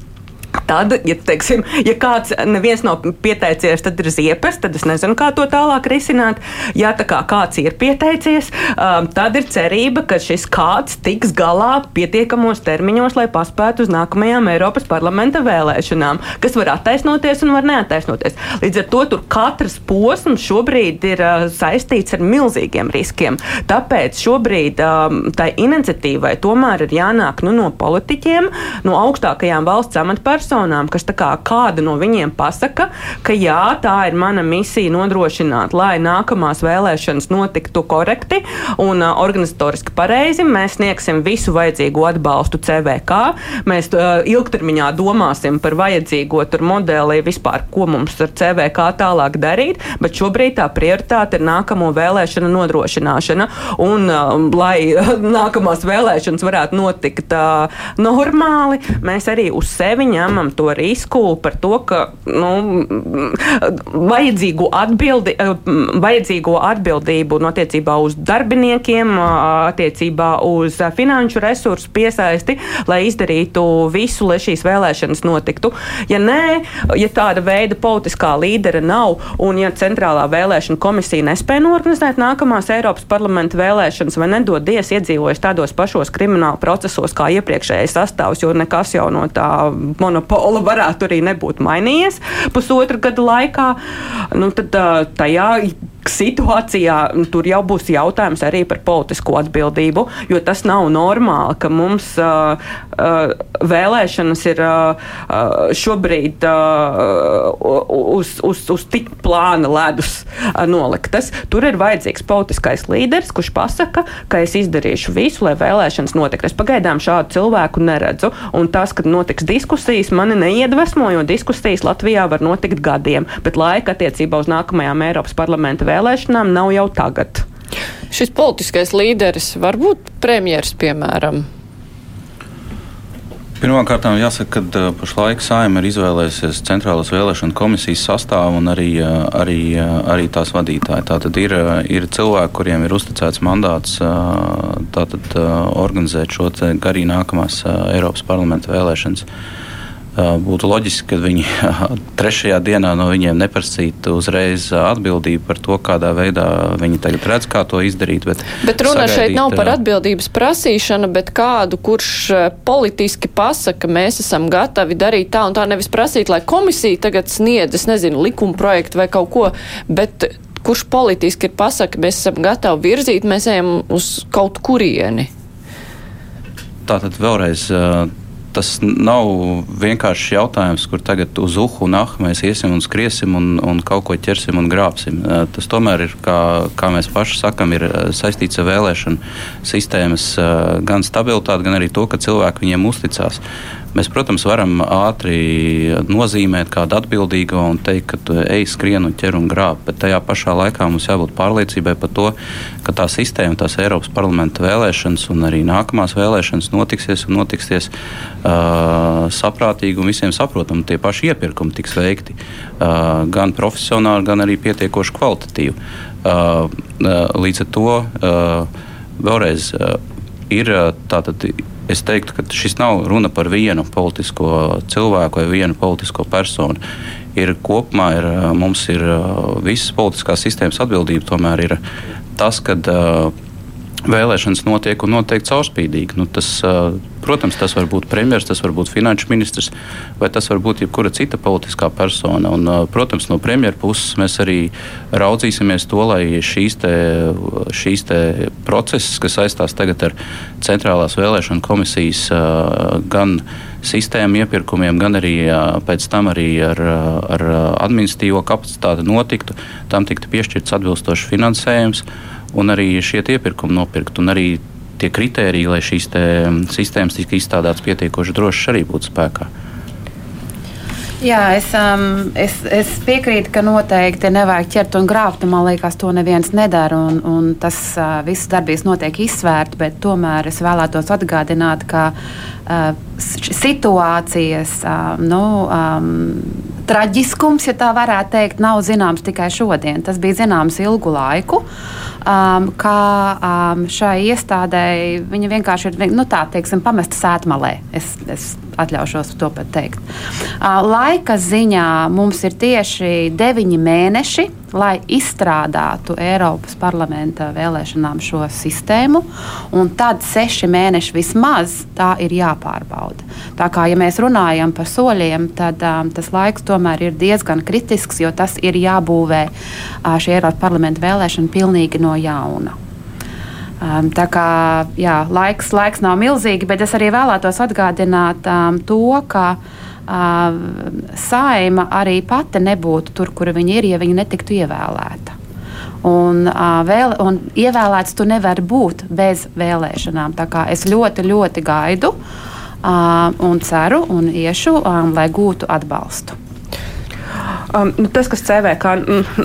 Tad, ja, teiksim, ja kāds neviens nav pieteicies, tad ir ziepes, tad es nezinu, kā to tālāk risināt. Ja kā kāds ir pieteicies, um, tad ir cerība, ka šis kāds tiks galā pietiekamos termiņos, lai paspētu uz nākamajām Eiropas parlamenta vēlēšanām, kas var attaisnoties un var neattaisnoties. Līdz ar to tur katrs posms šobrīd ir uh, saistīts ar milzīgiem riskiem. Tāpēc šobrīd um, tai iniciatīvai tomēr ir jānāk nu, no politiķiem, no augstākajām valsts amatpersonām personām, kas kā kāda no viņiem pasaka, ka jā, tā ir mana misija nodrošināt, lai nākamās vēlēšanas notiktu korekti un uh, organizatoriski pareizi. Mēs sniegsim visu vajadzīgo atbalstu CVK. Mēs uh, ilgtermiņā domāsim par vajadzīgo modeli vispār, ko mums ar CVK tālāk darīt, bet šobrīd tā prioritāte ir nākamo vēlēšanu nodrošināšana. Un, uh, lai nākamās vēlēšanas varētu notikt uh, normāli, mēs arī uz sevi ņemam ņemam to risku par to, ka nu, vajadzīgo, atbildi, eh, vajadzīgo atbildību no attiecībā uz darbiniekiem, attiecībā uz finanšu resursu piesaisti, lai izdarītu visu, lai šīs vēlēšanas notiktu. Ja nē, ja tāda veida politiskā līdera nav un ja Centrālā vēlēšana komisija nespēja norganizēt nākamās Eiropas parlamenta vēlēšanas vai nedod dies iedzīvojas tādos pašos krimināla procesos kā iepriekšējais sastāvs, jo nekas jau no tā monopola varētu arī nebūt mainījies pusotru gadu laikā, nu, tad tajā situācijā tur jau būs jautājums arī par politisko atbildību, jo tas nav normāli, ka mums uh, uh, vēlēšanas ir uh, šobrīd uz, uz, uz tik plāna ledus noliktas. Tur ir vajadzīgs politiskais līderis, kurš pasaka, ka es izdarīšu visu, lai vēlēšanas notiktu. Es pagaidām šādu cilvēku neredzu, un tas, kad notiks diskusijas, mani neiedvesmo, jo diskusijas Latvijā var notikt gadiem, bet laika attiecībā uz nākamajām Eiropas parlamenta vēlēšanām nav jau tagad. Šis politiskais līderis var būt premjeras, piemēram. Pirmkārt, jāsaka, ka uh, pašlaik Saima ir izvēlējusies Centrālās vēlēšana komisijas sastāvu un arī, uh, arī, uh, arī tās vadītāji. Tātad ir, ir cilvēki, kuriem ir uzticēts mandāts tātad, organizēt šo garī nākamās Eiropas parlamenta vēlēšanas būtu loģiski, ka viņi trešajā dienā no viņiem neprasītu uzreiz atbildību par to, kādā veidā viņi tagad redz, kā to izdarīt. Bet, bet runa sagaidīt, šeit nav par atbildības prasīšanu, bet kādu, kurš politiski pasaka, mēs esam gatavi darīt tā un tā, nevis prasīt, lai komisija tagad sniedz, es nezinu, likuma projektu vai kaut ko, bet kurš politiski ir pasaka, mēs esam gatavi virzīt, mēs ejam uz kaut kurieni. Tātad vēlreiz tas nav vienkāršs jautājums, kur tagad uz uhu un ah mēs iesim un skriesim un, un kaut ko ķersim un grābsim. Tas tomēr ir, kā, kā mēs paši sakam, ir saistīts ar vēlēšanu sistēmas gan stabilitāti, gan arī to, ka cilvēki viņiem uzticās. Mēs, protams, varam ātri nozīmēt kādu atbildīgo un teikt, ka tu ej, skrien un ķer un grāb, bet tajā pašā laikā mums jābūt pārliecībai par to, ka tā sistēma, tās Eiropas parlamenta vēlēšanas un arī nākamās vēlēšanas notiksies un notiksies uh, saprātīgi un visiem saprotami. Tie paši iepirkumi tiks veikti uh, gan profesionāli, gan arī pietiekoši kvalitatīvi. Uh, uh, līdz ar to uh, vēlreiz uh, ir tātad es teiktu, ka šis nav runa par vienu politisko cilvēku vai vienu politisko personu. Ir kopumā ir, mums ir visas politiskās sistēmas atbildība. Tomēr ir tas, ka vēlēšanas notiek un notiek caurspīdīgi. Nu, tas, protams, tas var būt premjerministrs, tas var būt finanšu ministrs, vai tas var būt jebkura cita politiskā persona. Un, protams, no premjera puses mēs arī raudzīsimies to, lai šīs, te, šīs te procesas, kas saistās tagad ar centrālās vēlēšana komisijas gan sistēmu iepirkumiem, gan arī pēc tam arī ar, ar administratīvo kapacitāti notiktu, tam tiktu piešķirts atbilstošs finansējums un arī šie iepirkumi nopirkt. Un arī tie kriteriji, lai šīs sistēmas tiktu izstrādātas pietiekoši drošas, arī būtu spēkā. Jā, es, um, es, es piekrītu, ka noteikti nevajag ķert un grābt. Man liekas, to neviens nedara. Un, un tas uh, viss darbības notiek izsvērti, bet tomēr es vēlētos atgādināt, ka uh, situācijas uh, nu, um, traģiskums, ja tā varētu teikt, nav zināms tikai šodien. Tas bija zināms ilgu laiku. Um, kā um, šai iestādēji viņa vienkārši ir nu, tā, teiksim, pamesta sētmalē. Es, es atļaušos to pat teikt. Uh, laika ziņā mums ir tieši deviņi mēneši, lai izstrādātu Eiropas parlamenta vēlēšanām šo sistēmu, tad seši mēneši vismaz tā ir jāpārbauda. Tā kā ja mēs runājam par soļiem, tad um, tas laiks tomēr ir diezgan kritisks, jo tas ir jābūvē uh, šī Eiropas parlamenta vēlēšana pilnīgi no jauna. Um, tā kā jā, laiks, laiks nav milzīgi, bet es arī vēlētos atgādināt um, to, ka uh, saima arī pati nebūtu tur, kur viņa ir, ja viņa netiktu ievēlēta. Un, uh, vēl, un ievēlēts tu nevari būt bez vēlēšanām. Es ļoti, ļoti gaidu uh, un ceru un iešu, um, lai gūtu atbalstu. Um, nu, tas, kas CVK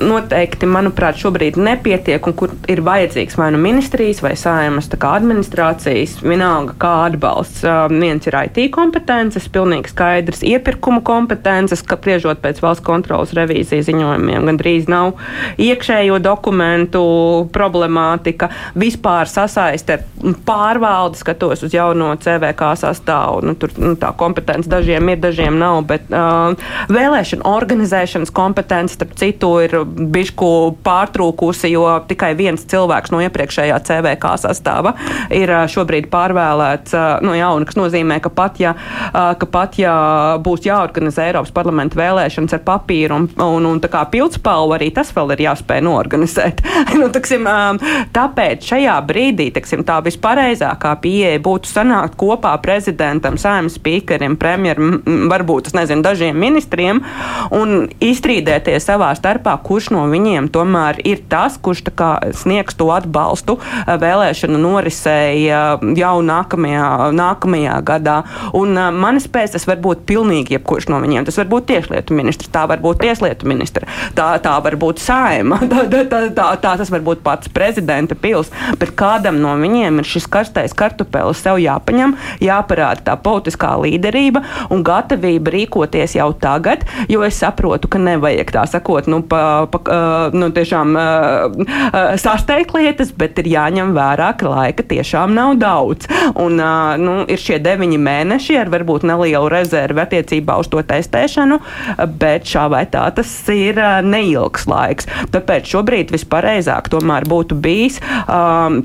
noteikti, manuprāt, šobrīd nepietiek un kur ir vajadzīgs vai nu ministrijas vai saimas administrācijas, vienalga kā atbalsts. Um, viens ir IT kompetences, pilnīgi skaidrs iepirkumu kompetences, ka priežot pēc valsts kontrolas revīzijas ziņojumiem gandrīz nav iekšējo dokumentu problemātika, vispār sasaiste ar pārvaldi, skatos uz jauno CVK sastāvu. Nu, tur nu, tā kompetence dažiem ir, dažiem nav, bet uh, vēlēšana organizēšana likumdošanas kompetence, starp citu, ir bišku pārtrūkusi, jo tikai viens cilvēks no iepriekšējā CVK sastāva ir šobrīd pārvēlēts no jauna, kas nozīmē, ka pat ja, ka pat, ja būs jāorganizē Eiropas parlamenta vēlēšanas ar papīru un, un, un tā kā pildspalvu, arī tas vēl ir jāspēj norganizēt. nu, taksim, tāpēc šajā brīdī taksim, tā vispareizākā pieeja būtu sanākt kopā prezidentam, saimnes spīkerim, premjeram, varbūt, es nezinu, dažiem ministriem un izstrīdēties savā starpā, kurš no viņiem tomēr ir tas, kurš kā, sniegs to atbalstu eh, vēlēšanu norisēja jau nākamajā, nākamajā gadā. Un uh, manis pēc tas var būt pilnīgi jebkurš no viņiem. Tas var būt tieslietu ministrs, tā var būt tieslietu ministra, tā, tā var būt saima, tā, tā, tā, tā, tā tas var būt pats prezidenta pils. Bet kādam no viņiem ir šis karstais kartupelis sev jāpaņem, jāparāda tā politiskā līderība un gatavība rīkoties jau tagad, jo es saprotu, ka nevajag tā sakot, nu, pa, pa, nu, tiešām sasteigt lietas, bet ir jāņem vērā, ka laika tiešām nav daudz. Un, nu, ir šie deviņi mēneši ar varbūt nelielu rezervi attiecībā uz to testēšanu, bet šā vai tā tas ir neilgs laiks. Tāpēc šobrīd vispareizāk tomēr būtu bijis. Um,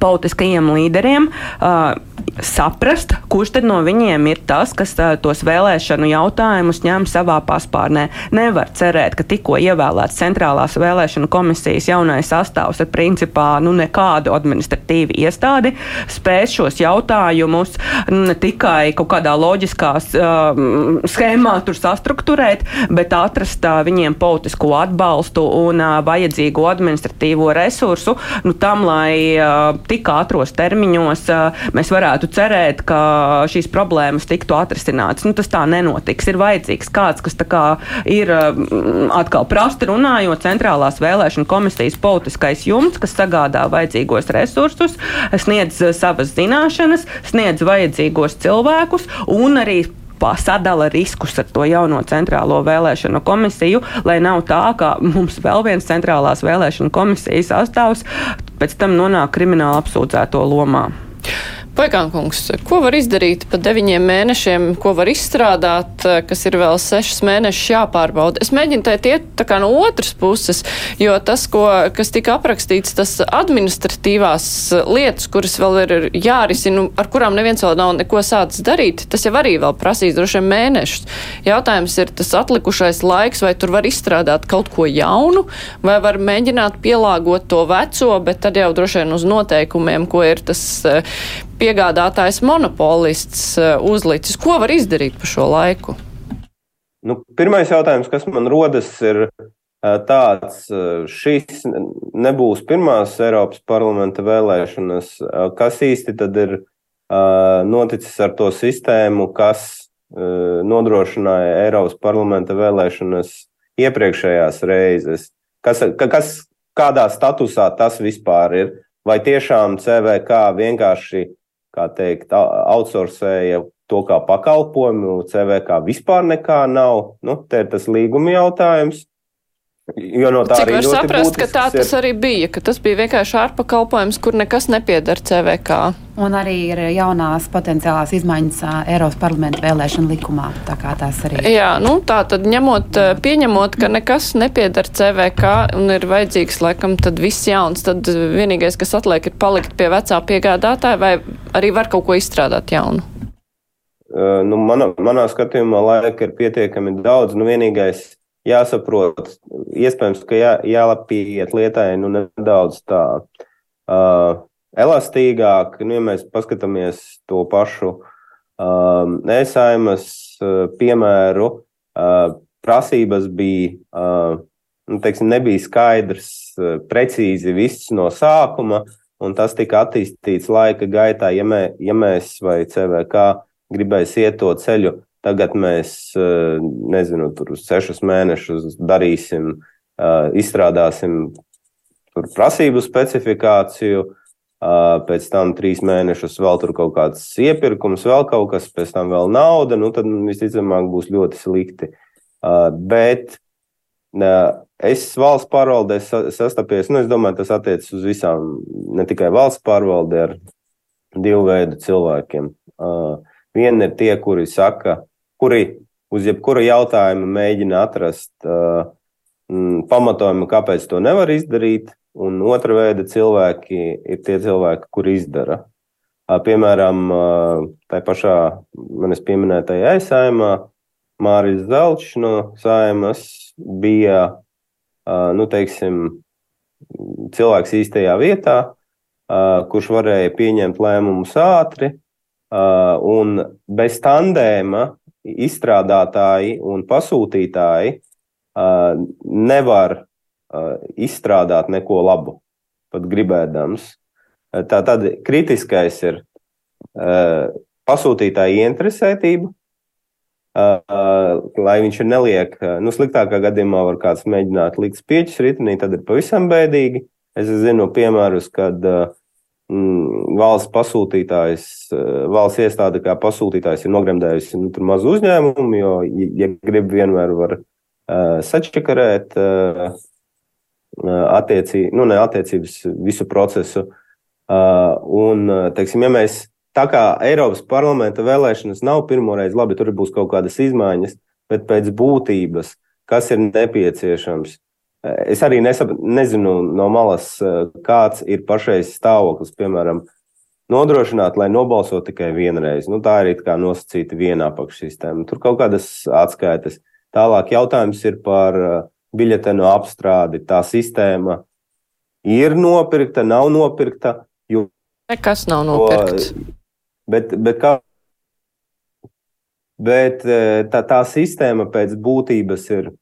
politiskajiem līderiem uh, saprast, kurš tad no viņiem ir tas, kas uh, tos vēlēšanu jautājumus ņem savā paspārnē. Nevar cerēt, ka tikko ievēlēts centrālās vēlēšanu komisijas jaunais sastāvs ar principā nu, nekādu administratīvu iestādi spēs šos jautājumus ne tikai kaut kādā loģiskā uh, schēmā tur sastruktūrēt, bet atrast uh, viņiem politisko atbalstu un uh, vajadzīgo administratīvo resursu nu, tam, lai uh, tik ātros termiņos mēs varētu cerēt, ka šīs problēmas tiktu atrisinātas. Nu, tas tā nenotiks. Ir vajadzīgs kāds, kas kā ir atkal prasti runājot, centrālās vēlēšana komisijas politiskais jumts, kas sagādā vajadzīgos resursus, sniedz savas zināšanas, sniedz vajadzīgos cilvēkus un arī sadala riskus ar to jauno centrālo vēlēšanu komisiju, lai nav tā, ka mums vēl viens centrālās vēlēšanu komisijas sastāvs pēc tam nonāk krimināla apsūdzēto lomā. Paikānkungs, ko var izdarīt pa deviņiem mēnešiem, ko var izstrādāt, kas ir vēl sešas mēnešus jāpārbauda? Es mēģinu tēt iet tā kā no otras puses, jo tas, ko, kas tika aprakstīts, tas administratīvās lietas, kuras vēl ir jārisina, ar kurām neviens vēl nav neko sācis darīt, tas jau arī vēl prasīs droši vien mēnešus. Jautājums ir tas atlikušais laiks, vai tur var izstrādāt kaut ko jaunu, vai var mēģināt pielāgot to veco, bet tad jau droši vien uz noteikumiem, ko ir tas piegādātājs monopolists eh, uzlicis. Ko var izdarīt pa šo laiku? Nu, pirmais jautājums, kas man rodas, ir eh, tāds, eh, šīs nebūs pirmās Eiropas parlamenta vēlēšanas. Kas īsti tad ir noticis ar to sistēmu, kas nodrošināja Eiropas parlamenta vēlēšanas iepriekšējās reizes? Kas, kas, kādā statusā tas vispār ir? Vai tiešām CVK vienkārši kā teikt, outsourcēja to kā pakalpojumu, CVK vispār nekā nav. Nu, te ir tas līguma jautājums. Jo no tā Cik var saprast, ka tā tas ir... arī bija, ka tas bija vienkārši ārpakalpojums, kur nekas nepiedara CVK. Un arī ir jaunās potenciālās izmaiņas Eiropas parlamenta vēlēšana likumā. Tā kā tās arī. Jā, nu tā tad ņemot, pieņemot, ka nekas nepiedara CVK un ir vajadzīgs, laikam, tad viss jauns, tad vienīgais, kas atliek, ir palikt pie vecā piegādātāja vai arī var kaut ko izstrādāt jaunu. Nu, manā, manā skatījumā laika ir pietiekami daudz. Nu, vienīgais, jāsaprot, iespējams, ka jā, jāpieiet lietai nu, nedaudz tā uh, elastīgāk. Nu, ja mēs paskatāmies to pašu uh, nesaimas uh, piemēru, uh, prasības bija, uh, nu, teiksim, nebija skaidrs uh, precīzi viss no sākuma, un tas tika attīstīts laika gaitā, ja, mē, ja mēs vai CVK gribēs iet to ceļu Tagad mēs, eh, nezinu, tur sešus mēnešus darīsim, eh, izstrādāsim prasību specifikāciju, eh, pēc tam trīs mēnešus vēl tur kaut kāds iepirkums, vēl kaut kas, pēc tam vēl nauda, nu tad visticamāk būs ļoti slikti. Bet es valsts pārvaldē sastapies, nu es domāju, tas attiecas uz visām, ne tikai valsts pārvaldē ar divu veidu cilvēkiem. Viena ir tie, kuri saka, kuri uz jebkuru jautājumu mēģina atrast uh, pamatojumu, kāpēc to nevar izdarīt. Un otra veida cilvēki ir tie cilvēki, kuri izdara. Uh, piemēram, uh, tā pašā manis pieminētajā aizsājumā Mārcis Zelčs no saimas bija, uh, nu, teiksim, cilvēks īstajā vietā, uh, kurš varēja pieņemt lēmumus ātri, uh, un bez tandēma izstrādātāji un pasūtītāji uh, nevar uh, izstrādāt neko labu, pat gribēdams. Tā tad kritiskais ir uh, pasūtītāja ieinteresētība, uh, lai viņš neliek, nu, sliktākā gadījumā var kāds mēģināt likt spieķus ritenī, tad ir pavisam bēdīgi. Es zinu piemērus, kad uh, valsts pasūtītājs, eh, valsts iestāde kā pasūtītājs ir nogremdējusi nu, mazu uzņēmumu, jo, ja grib, vienmēr var uh, sačakarēt uh, attiecī, nu, ne, attiecības visu procesu. Uh, un, teiksim, ja mēs tā kā Eiropas parlamenta vēlēšanas nav pirmoreiz, labi, tur būs kaut kādas izmaiņas, bet pēc būtības, kas ir nepieciešams, Es arī nesap, nezinu no malas, eh, kāds ir pašais stāvoklis, piemēram, nodrošināt, lai nobalso tikai vienreiz. Nu, tā ir kā nosacīta viena apakšsistēma. Tur kaut kādas atskaites. Tālāk jautājums ir par eh, biļetenu apstrādi. Tā sistēma ir nopirkta, nav nopirkta. Jo, Nekas nav nopirkts. Bet, bet, kā, bet eh, tā, tā sistēma pēc būtības ir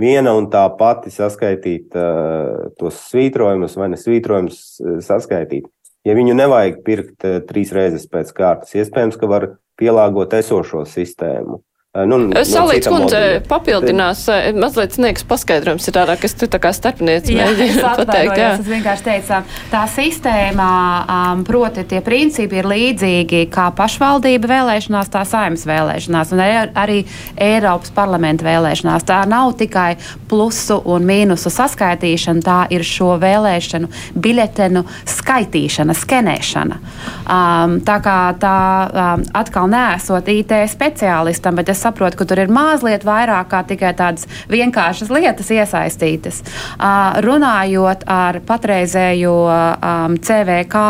viena un tā pati saskaitīt uh, tos svītrojumus vai nesvītrojumus saskaitīt. Ja viņu nevajag pirkt uh, trīs reizes pēc kārtas, iespējams, ka var pielāgot esošo sistēmu. Nu, Salīdz no kundze papildinās, mazliet sniegs paskaidrojums ir tādā, kas tu tā kā starpniec mēģina pateikt. Jā, es vienkārši teicu, tā sistēma, um, proti tie principi ir līdzīgi kā pašvaldība vēlēšanās, tā saimnes vēlēšanās un arī Eiropas parlamenta vēlēšanās. Tā nav tikai plusu un mīnusu saskaitīšana, tā ir šo vēlēšanu biļetenu skaitīšana, skenēšana. Um, tā kā tā um, atkal neesot IT speciālistam, bet es saprotu, ka tur ir mazliet vairāk kā tikai tādas vienkāršas lietas iesaistītas. Uh, runājot ar patreizējo um, CVK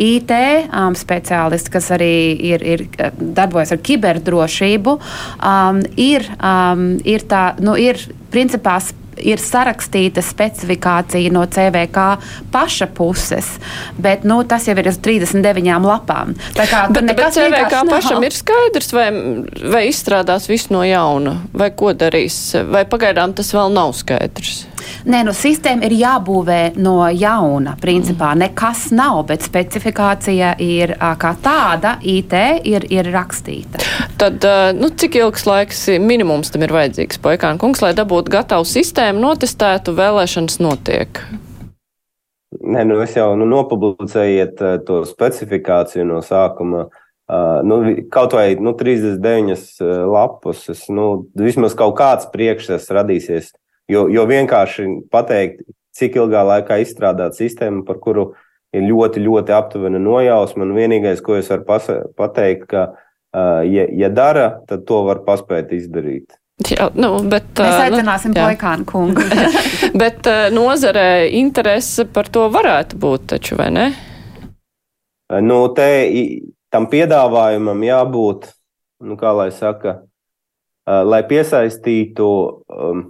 IT um, speciālistu, kas arī ir, ir darbojas ar kiberdrošību, um, ir, um, ir tā, nu, ir principā ir sarakstīta specifikācija no CVK paša puses, bet nu, tas jau ir uz 39 lapām. Tā kā bet, bet CVK pašam ir skaidrs, vai, vai izstrādās visu no jauna, vai ko darīs, vai pagaidām tas vēl nav skaidrs. Nē, nu, sistēma ir jābūvē no jauna. Principā mm. nekas nav, bet specifikācija ir kā tāda, IT ir, ir rakstīta. Tad, nu, cik ilgs laiks minimums tam ir vajadzīgs, Poikāna kungs, lai dabūtu gatavu sistēmu, notestētu, vēlēšanas notiek? Nē, nu es jau nu, nopublicējiet to specifikāciju no sākuma. Uh, nu, kaut vai nu, 39 lapus, nu, vismaz kaut kāds priekšstats radīsies Jo, jo vienkārši pateikt, cik ilgā laikā izstrādāt sistēmu, par kuru ir ļoti, ļoti aptuvena nojausma. Un vienīgais, ko es varu pateikt, ka, uh, ja, ja dara, tad to var paspēt izdarīt. Jā, nu, bet, Mēs aicināsim nu, Poikānu kungu. bet nozarē interese par to varētu būt, taču, vai ne? Nu, te, tam piedāvājumam jābūt, nu, kā lai saka, lai piesaistītu um,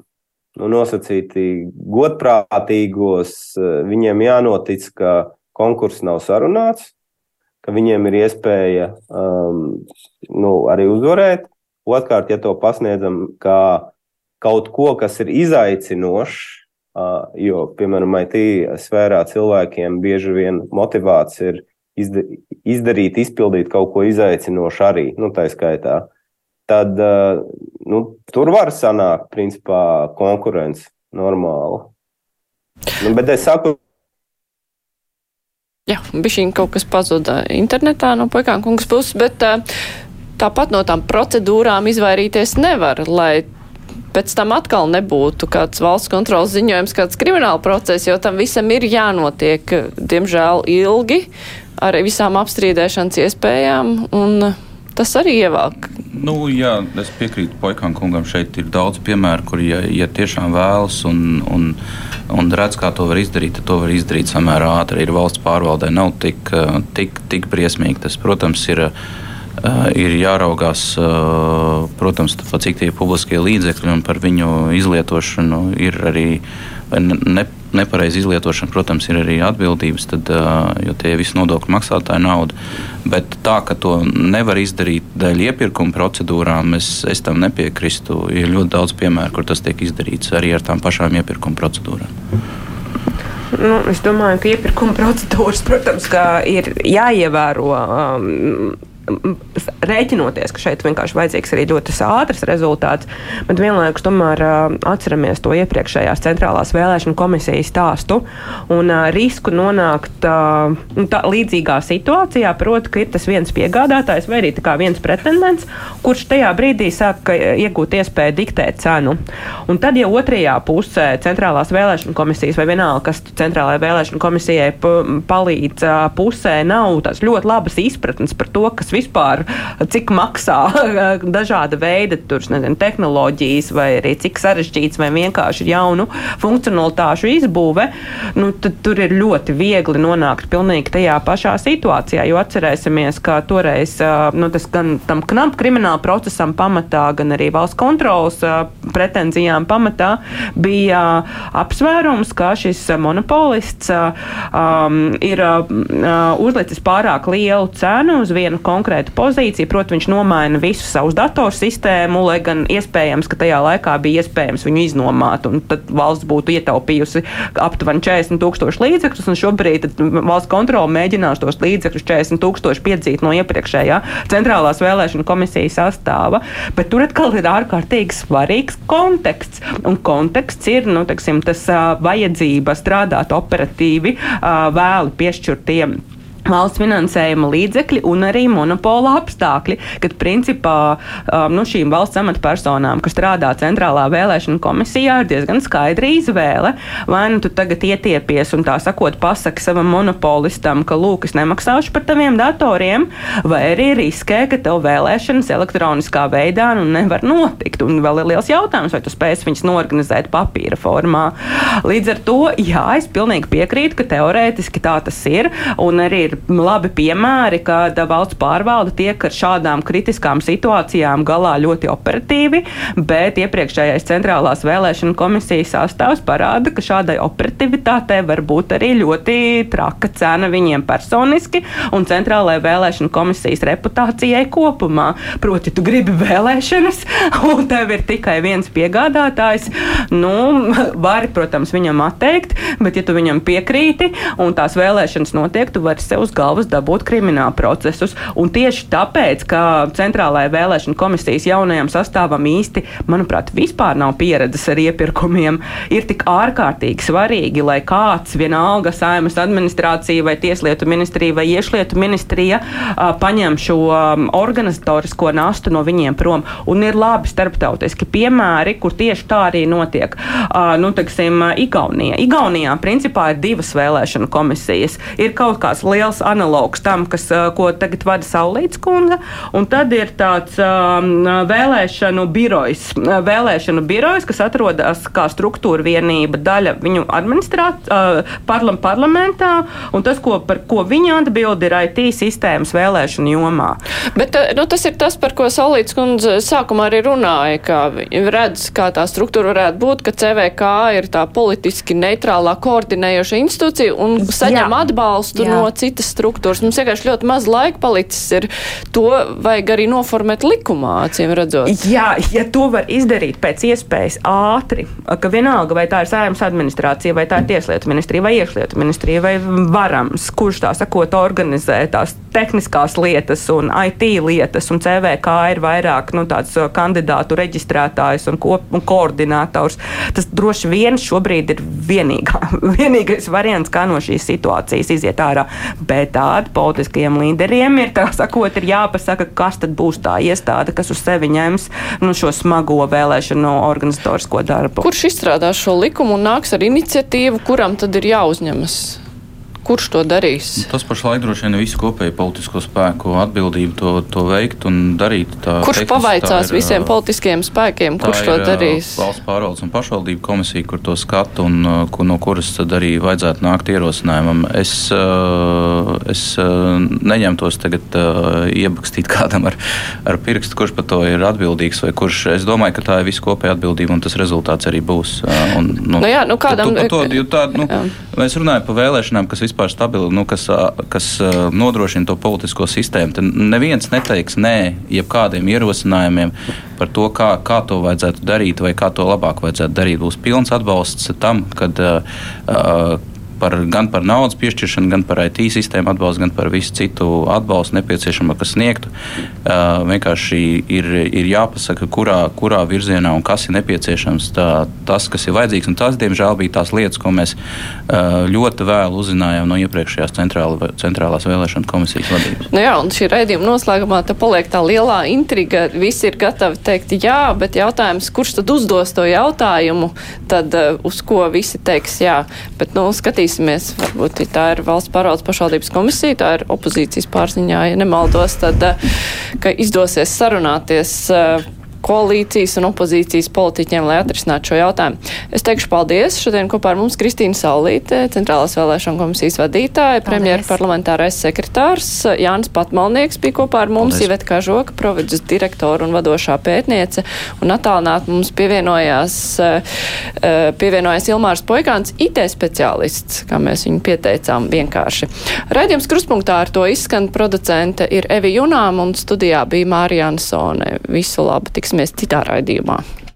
nu, nosacīti godprātīgos, viņiem jānotic, ka konkurss nav sarunāts, ka viņiem ir iespēja um, nu, arī uzvarēt. Otrkārt, ja to pasniedzam kā kaut ko, kas ir izaicinošs, jo, piemēram, IT sfērā cilvēkiem bieži vien motivācija ir izdarīt, izpildīt kaut ko izaicinošu arī, nu, tā skaitā. Tad nu, tur var sanākt, principā, konkurence normāli. Nu, bet es saku, Jā, bija kaut kas pazuda internetā no puikām kungas puses, bet uh, tāpat no tām procedūrām izvairīties nevar, lai pēc tam atkal nebūtu kāds valsts kontrols ziņojums, kāds krimināla process, jo tam visam ir jānotiek, diemžēl, ilgi ar visām apstrīdēšanas iespējām. Un, tas arī ievelk. Nu, jā, es piekrītu Poikam kungam. Šeit ir daudz piemēru, kur, ja, ja tiešām vēlas un, un, un redz, kā to var izdarīt, tad to var izdarīt samērā ātri. Ir valsts pārvaldē nav tik, tik, tik briesmīgi. Tas, protams, ir. Ir jāraugās, protams, cik tie publiskie līdzekļi un par viņu izlietošanu ir arī ne, nepareiza izlietošana, protams, ir arī atbildības, tad, jo tie visi nodokļu maksātāji nauda. Bet tā, ka to nevar izdarīt dēļ iepirkuma procedūrām, es, es tam nepiekrīstu. Ir ļoti daudz piemēru, kur tas tiek izdarīts arī ar tām pašām iepirkuma procedūrām. Nu, es domāju, ka iepirkuma procedūras, protams, ir jāievēro. Um, rēķinoties, ka šeit vienkārši vajadzīgs arī ļoti ātrs rezultāts, bet vienlaikus tomēr atceramies to iepriekšējās centrālās vēlēšana komisijas stāstu un risku nonākt uh, tā, līdzīgā situācijā, proti, ka ir tas viens piegādātājs vai arī viens pretendents, kurš tajā brīdī sāk iegūt iespēju diktēt cenu. Un tad, ja otrajā pusē centrālās vēlēšana komisijas vai vienalga, kas centrālajai vēlēšana komisijai palīdz pusē, nav tās ļoti labas izpratnes par to, kas vispār, cik maksā dažāda veida tur, nezinu, tehnoloģijas, vai arī cik sarežģīts vai vienkārši ir jaunu funkcionalitāšu izbūve, nu, tad tur ir ļoti viegli nonākt pilnīgi tajā pašā situācijā. Jo atcerēsimies, ka toreiz nu, tas gan tam knap krimināla procesam pamatā, gan arī valsts kontrolas pretenzijām pamatā bija apsvērums, ka šis monopolists um, ir uh, uzlicis pārāk lielu cenu uz vienu konkrētu konkrētu pozīciju, proti, viņš nomaina visu savu datorsistēmu, lai gan iespējams, ka tajā laikā bija iespējams viņu iznomāt, tad valsts būtu ietaupījusi aptuveni 40 tūkstoši līdzekļus, un šobrīd valsts kontrola mēģinās tos līdzekļus 40 tūkstoši piedzīt no iepriekšējā centrālās vēlēšana komisijas sastāva. Bet tur atkal ir ārkārtīgi svarīgs konteksts, un konteksts ir nu, teksim, tas uh, vajadzība strādāt operatīvi, uh, vēli piešķirtiem valsts finansējuma līdzekļi un arī monopola apstākļi, kad principā um, nu, šīm valsts amatpersonām, kas strādā centrālā vēlēšana komisijā, ir diezgan skaidra izvēle. Vai nu tu tagad ietiepies un tā sakot, pasaki savam monopolistam, ka lūk, es nemaksāšu par taviem datoriem, vai arī riskē, ka tev vēlēšanas elektroniskā veidā nu, nevar notikt. Un vēl ir liels jautājums, vai tu spēsi viņus norganizēt papīra formā. Līdz ar to, jā, es pilnīgi piekrītu, ka teorētiski tā tas ir. Un arī ir labi piemēri, kad valsts pārvalde tiek ar šādām kritiskām situācijām galā ļoti operatīvi, bet iepriekšējais centrālās vēlēšana komisijas sastāvs parāda, ka šādai operativitātei var būt arī ļoti traka cena viņiem personiski un centrālajai vēlēšana komisijas reputācijai kopumā. Proti, tu gribi vēlēšanas, un tev ir tikai viens piegādātājs. Nu, vari, protams, viņam atteikt, bet, ja tu viņam piekrīti un tās vēlēšanas notiek, tu vari sev uz galvas dabūt kriminālu procesus. Un tieši tāpēc, ka centrālajai vēlēšana komisijas jaunajam sastāvam īsti, manuprāt, vispār nav pieredzes ar iepirkumiem, ir tik ārkārtīgi svarīgi, lai kāds vienalga saimas administrācija vai tieslietu ministrija vai iešlietu ministrija paņem šo organizatorisko nastu no viņiem prom. Un ir labi starptautiski piemēri, kur tieši tā arī notiek. Nu, teiksim, Igaunija. Igaunijā principā ir divas vēlēšana komisijas. Ir kaut kāds liels liels analogs tam, kas, ko tagad vada Saulīts kundze. Un tad ir tāds um, vēlēšanu birojs, vēlēšanu birojs, kas atrodas kā struktūra vienība daļa viņu administrācijā, uh, parlam, parlamentā, un tas, ko, par ko viņa atbild, ir IT sistēmas vēlēšanu jomā. Bet nu, tas ir tas, par ko Saulīts kundze sākumā arī runāja, ka redz, kā tā struktūra varētu būt, ka CVK ir tā politiski neitrālā koordinējoša institūcija un saņem Jā. atbalstu Jā. no citas citas struktūras. Mums vienkārši ļoti maz laika palicis. Ir. To vajag arī noformēt likumā, acīm redzot. Jā, ja to var izdarīt pēc iespējas ātri, ka vienalga vai tā ir sējums administrācija, vai tā ir tieslietu ministrija, vai iekšlietu ministrija, vai varams, kurš tā sakot organizē tās tehniskās lietas un IT lietas, un CVK ir vairāk nu, tāds uh, kandidātu reģistrētājs un, ko, un koordinators. Tas droši vien šobrīd ir vienīgā, vienīgais variants, kā no šīs situācijas iziet ārā bet tādi politiskajiem līderiem ir, tā sakot, ir jāpasaka, kas tad būs tā iestāde, kas uz sevi ņems nu, šo smago vēlēšanu organizatorisko darbu. Kurš izstrādās šo likumu un nāks ar iniciatīvu, kuram tad ir jāuzņemas? Kurš to darīs? Tas pašlaik droši vien visu kopēju politisko spēku atbildību to, to veikt un darīt. Tā, kurš teikums, pavaicās ir, visiem politiskajiem spēkiem, kurš to darīs? Valsts pārvaldes un pašvaldību komisija, kur to skata un kur, no kuras tad arī vajadzētu nākt ierosinājumam. Es, es neņemtos tagad iebakstīt kādam ar, ar pirkstu, kurš par to ir atbildīgs vai kurš. Es domāju, ka tā ir visu kopēja atbildība un tas rezultāts arī būs. Un, nu, nu jā, nu kādam... To, to, tā, nu, mēs runājam par vēlēšanām, kas vispār vispār stabili, nu, kas, kas nodrošina to politisko sistēmu, tad neviens neteiks nē jebkādiem ierosinājumiem par to, kā, kā to vajadzētu darīt vai kā to labāk vajadzētu darīt. Būs pilns atbalsts tam, kad uh, par, gan par naudas piešķiršanu, gan par IT sistēmu atbalstu, gan par visu citu atbalstu nepieciešamo, kas sniegtu. Uh, vienkārši ir, ir jāpasaka, kurā, kurā virzienā un kas ir nepieciešams, tā, tas, kas ir vajadzīgs. Un tas, diemžēl, bija tās lietas, ko mēs uh, ļoti vēlu uzzinājām no iepriekšējās centrāla, centrālās vēlēšana komisijas vadības. Nu jā, un šī raidījuma noslēgumā te paliek tā lielā intriga. Visi ir gatavi teikt jā, bet jautājums, kurš tad uzdos to jautājumu, tad uh, uz ko visi teiks jā. Bet, nu, skatīs skatīsimies, varbūt tā ir valsts pārvaldes pašvaldības komisija, tā ir opozīcijas pārziņā, ja nemaldos, tad, eh, ka izdosies sarunāties eh, koalīcijas un opozīcijas politiķiem, lai atrisinātu šo jautājumu. Es teikšu paldies. Šodien kopā ar mums Kristīna Saulīte, Centrālās vēlēšana komisijas vadītāja, premjera parlamentārais sekretārs, Jānis Patmalnieks bija kopā ar mums, Iveta Kažoka, providus direktora un vadošā pētniece, un attālināt mums pievienojās, eh, pievienojās Ilmārs Poikāns, IT speciālists, kā mēs viņu pieteicām vienkārši. Raidījums kruspunktā ar to izskan producente ir Evi Junām un studijā bija Mārija Ansone. Visu labu! Tiksimies citā raidījumā.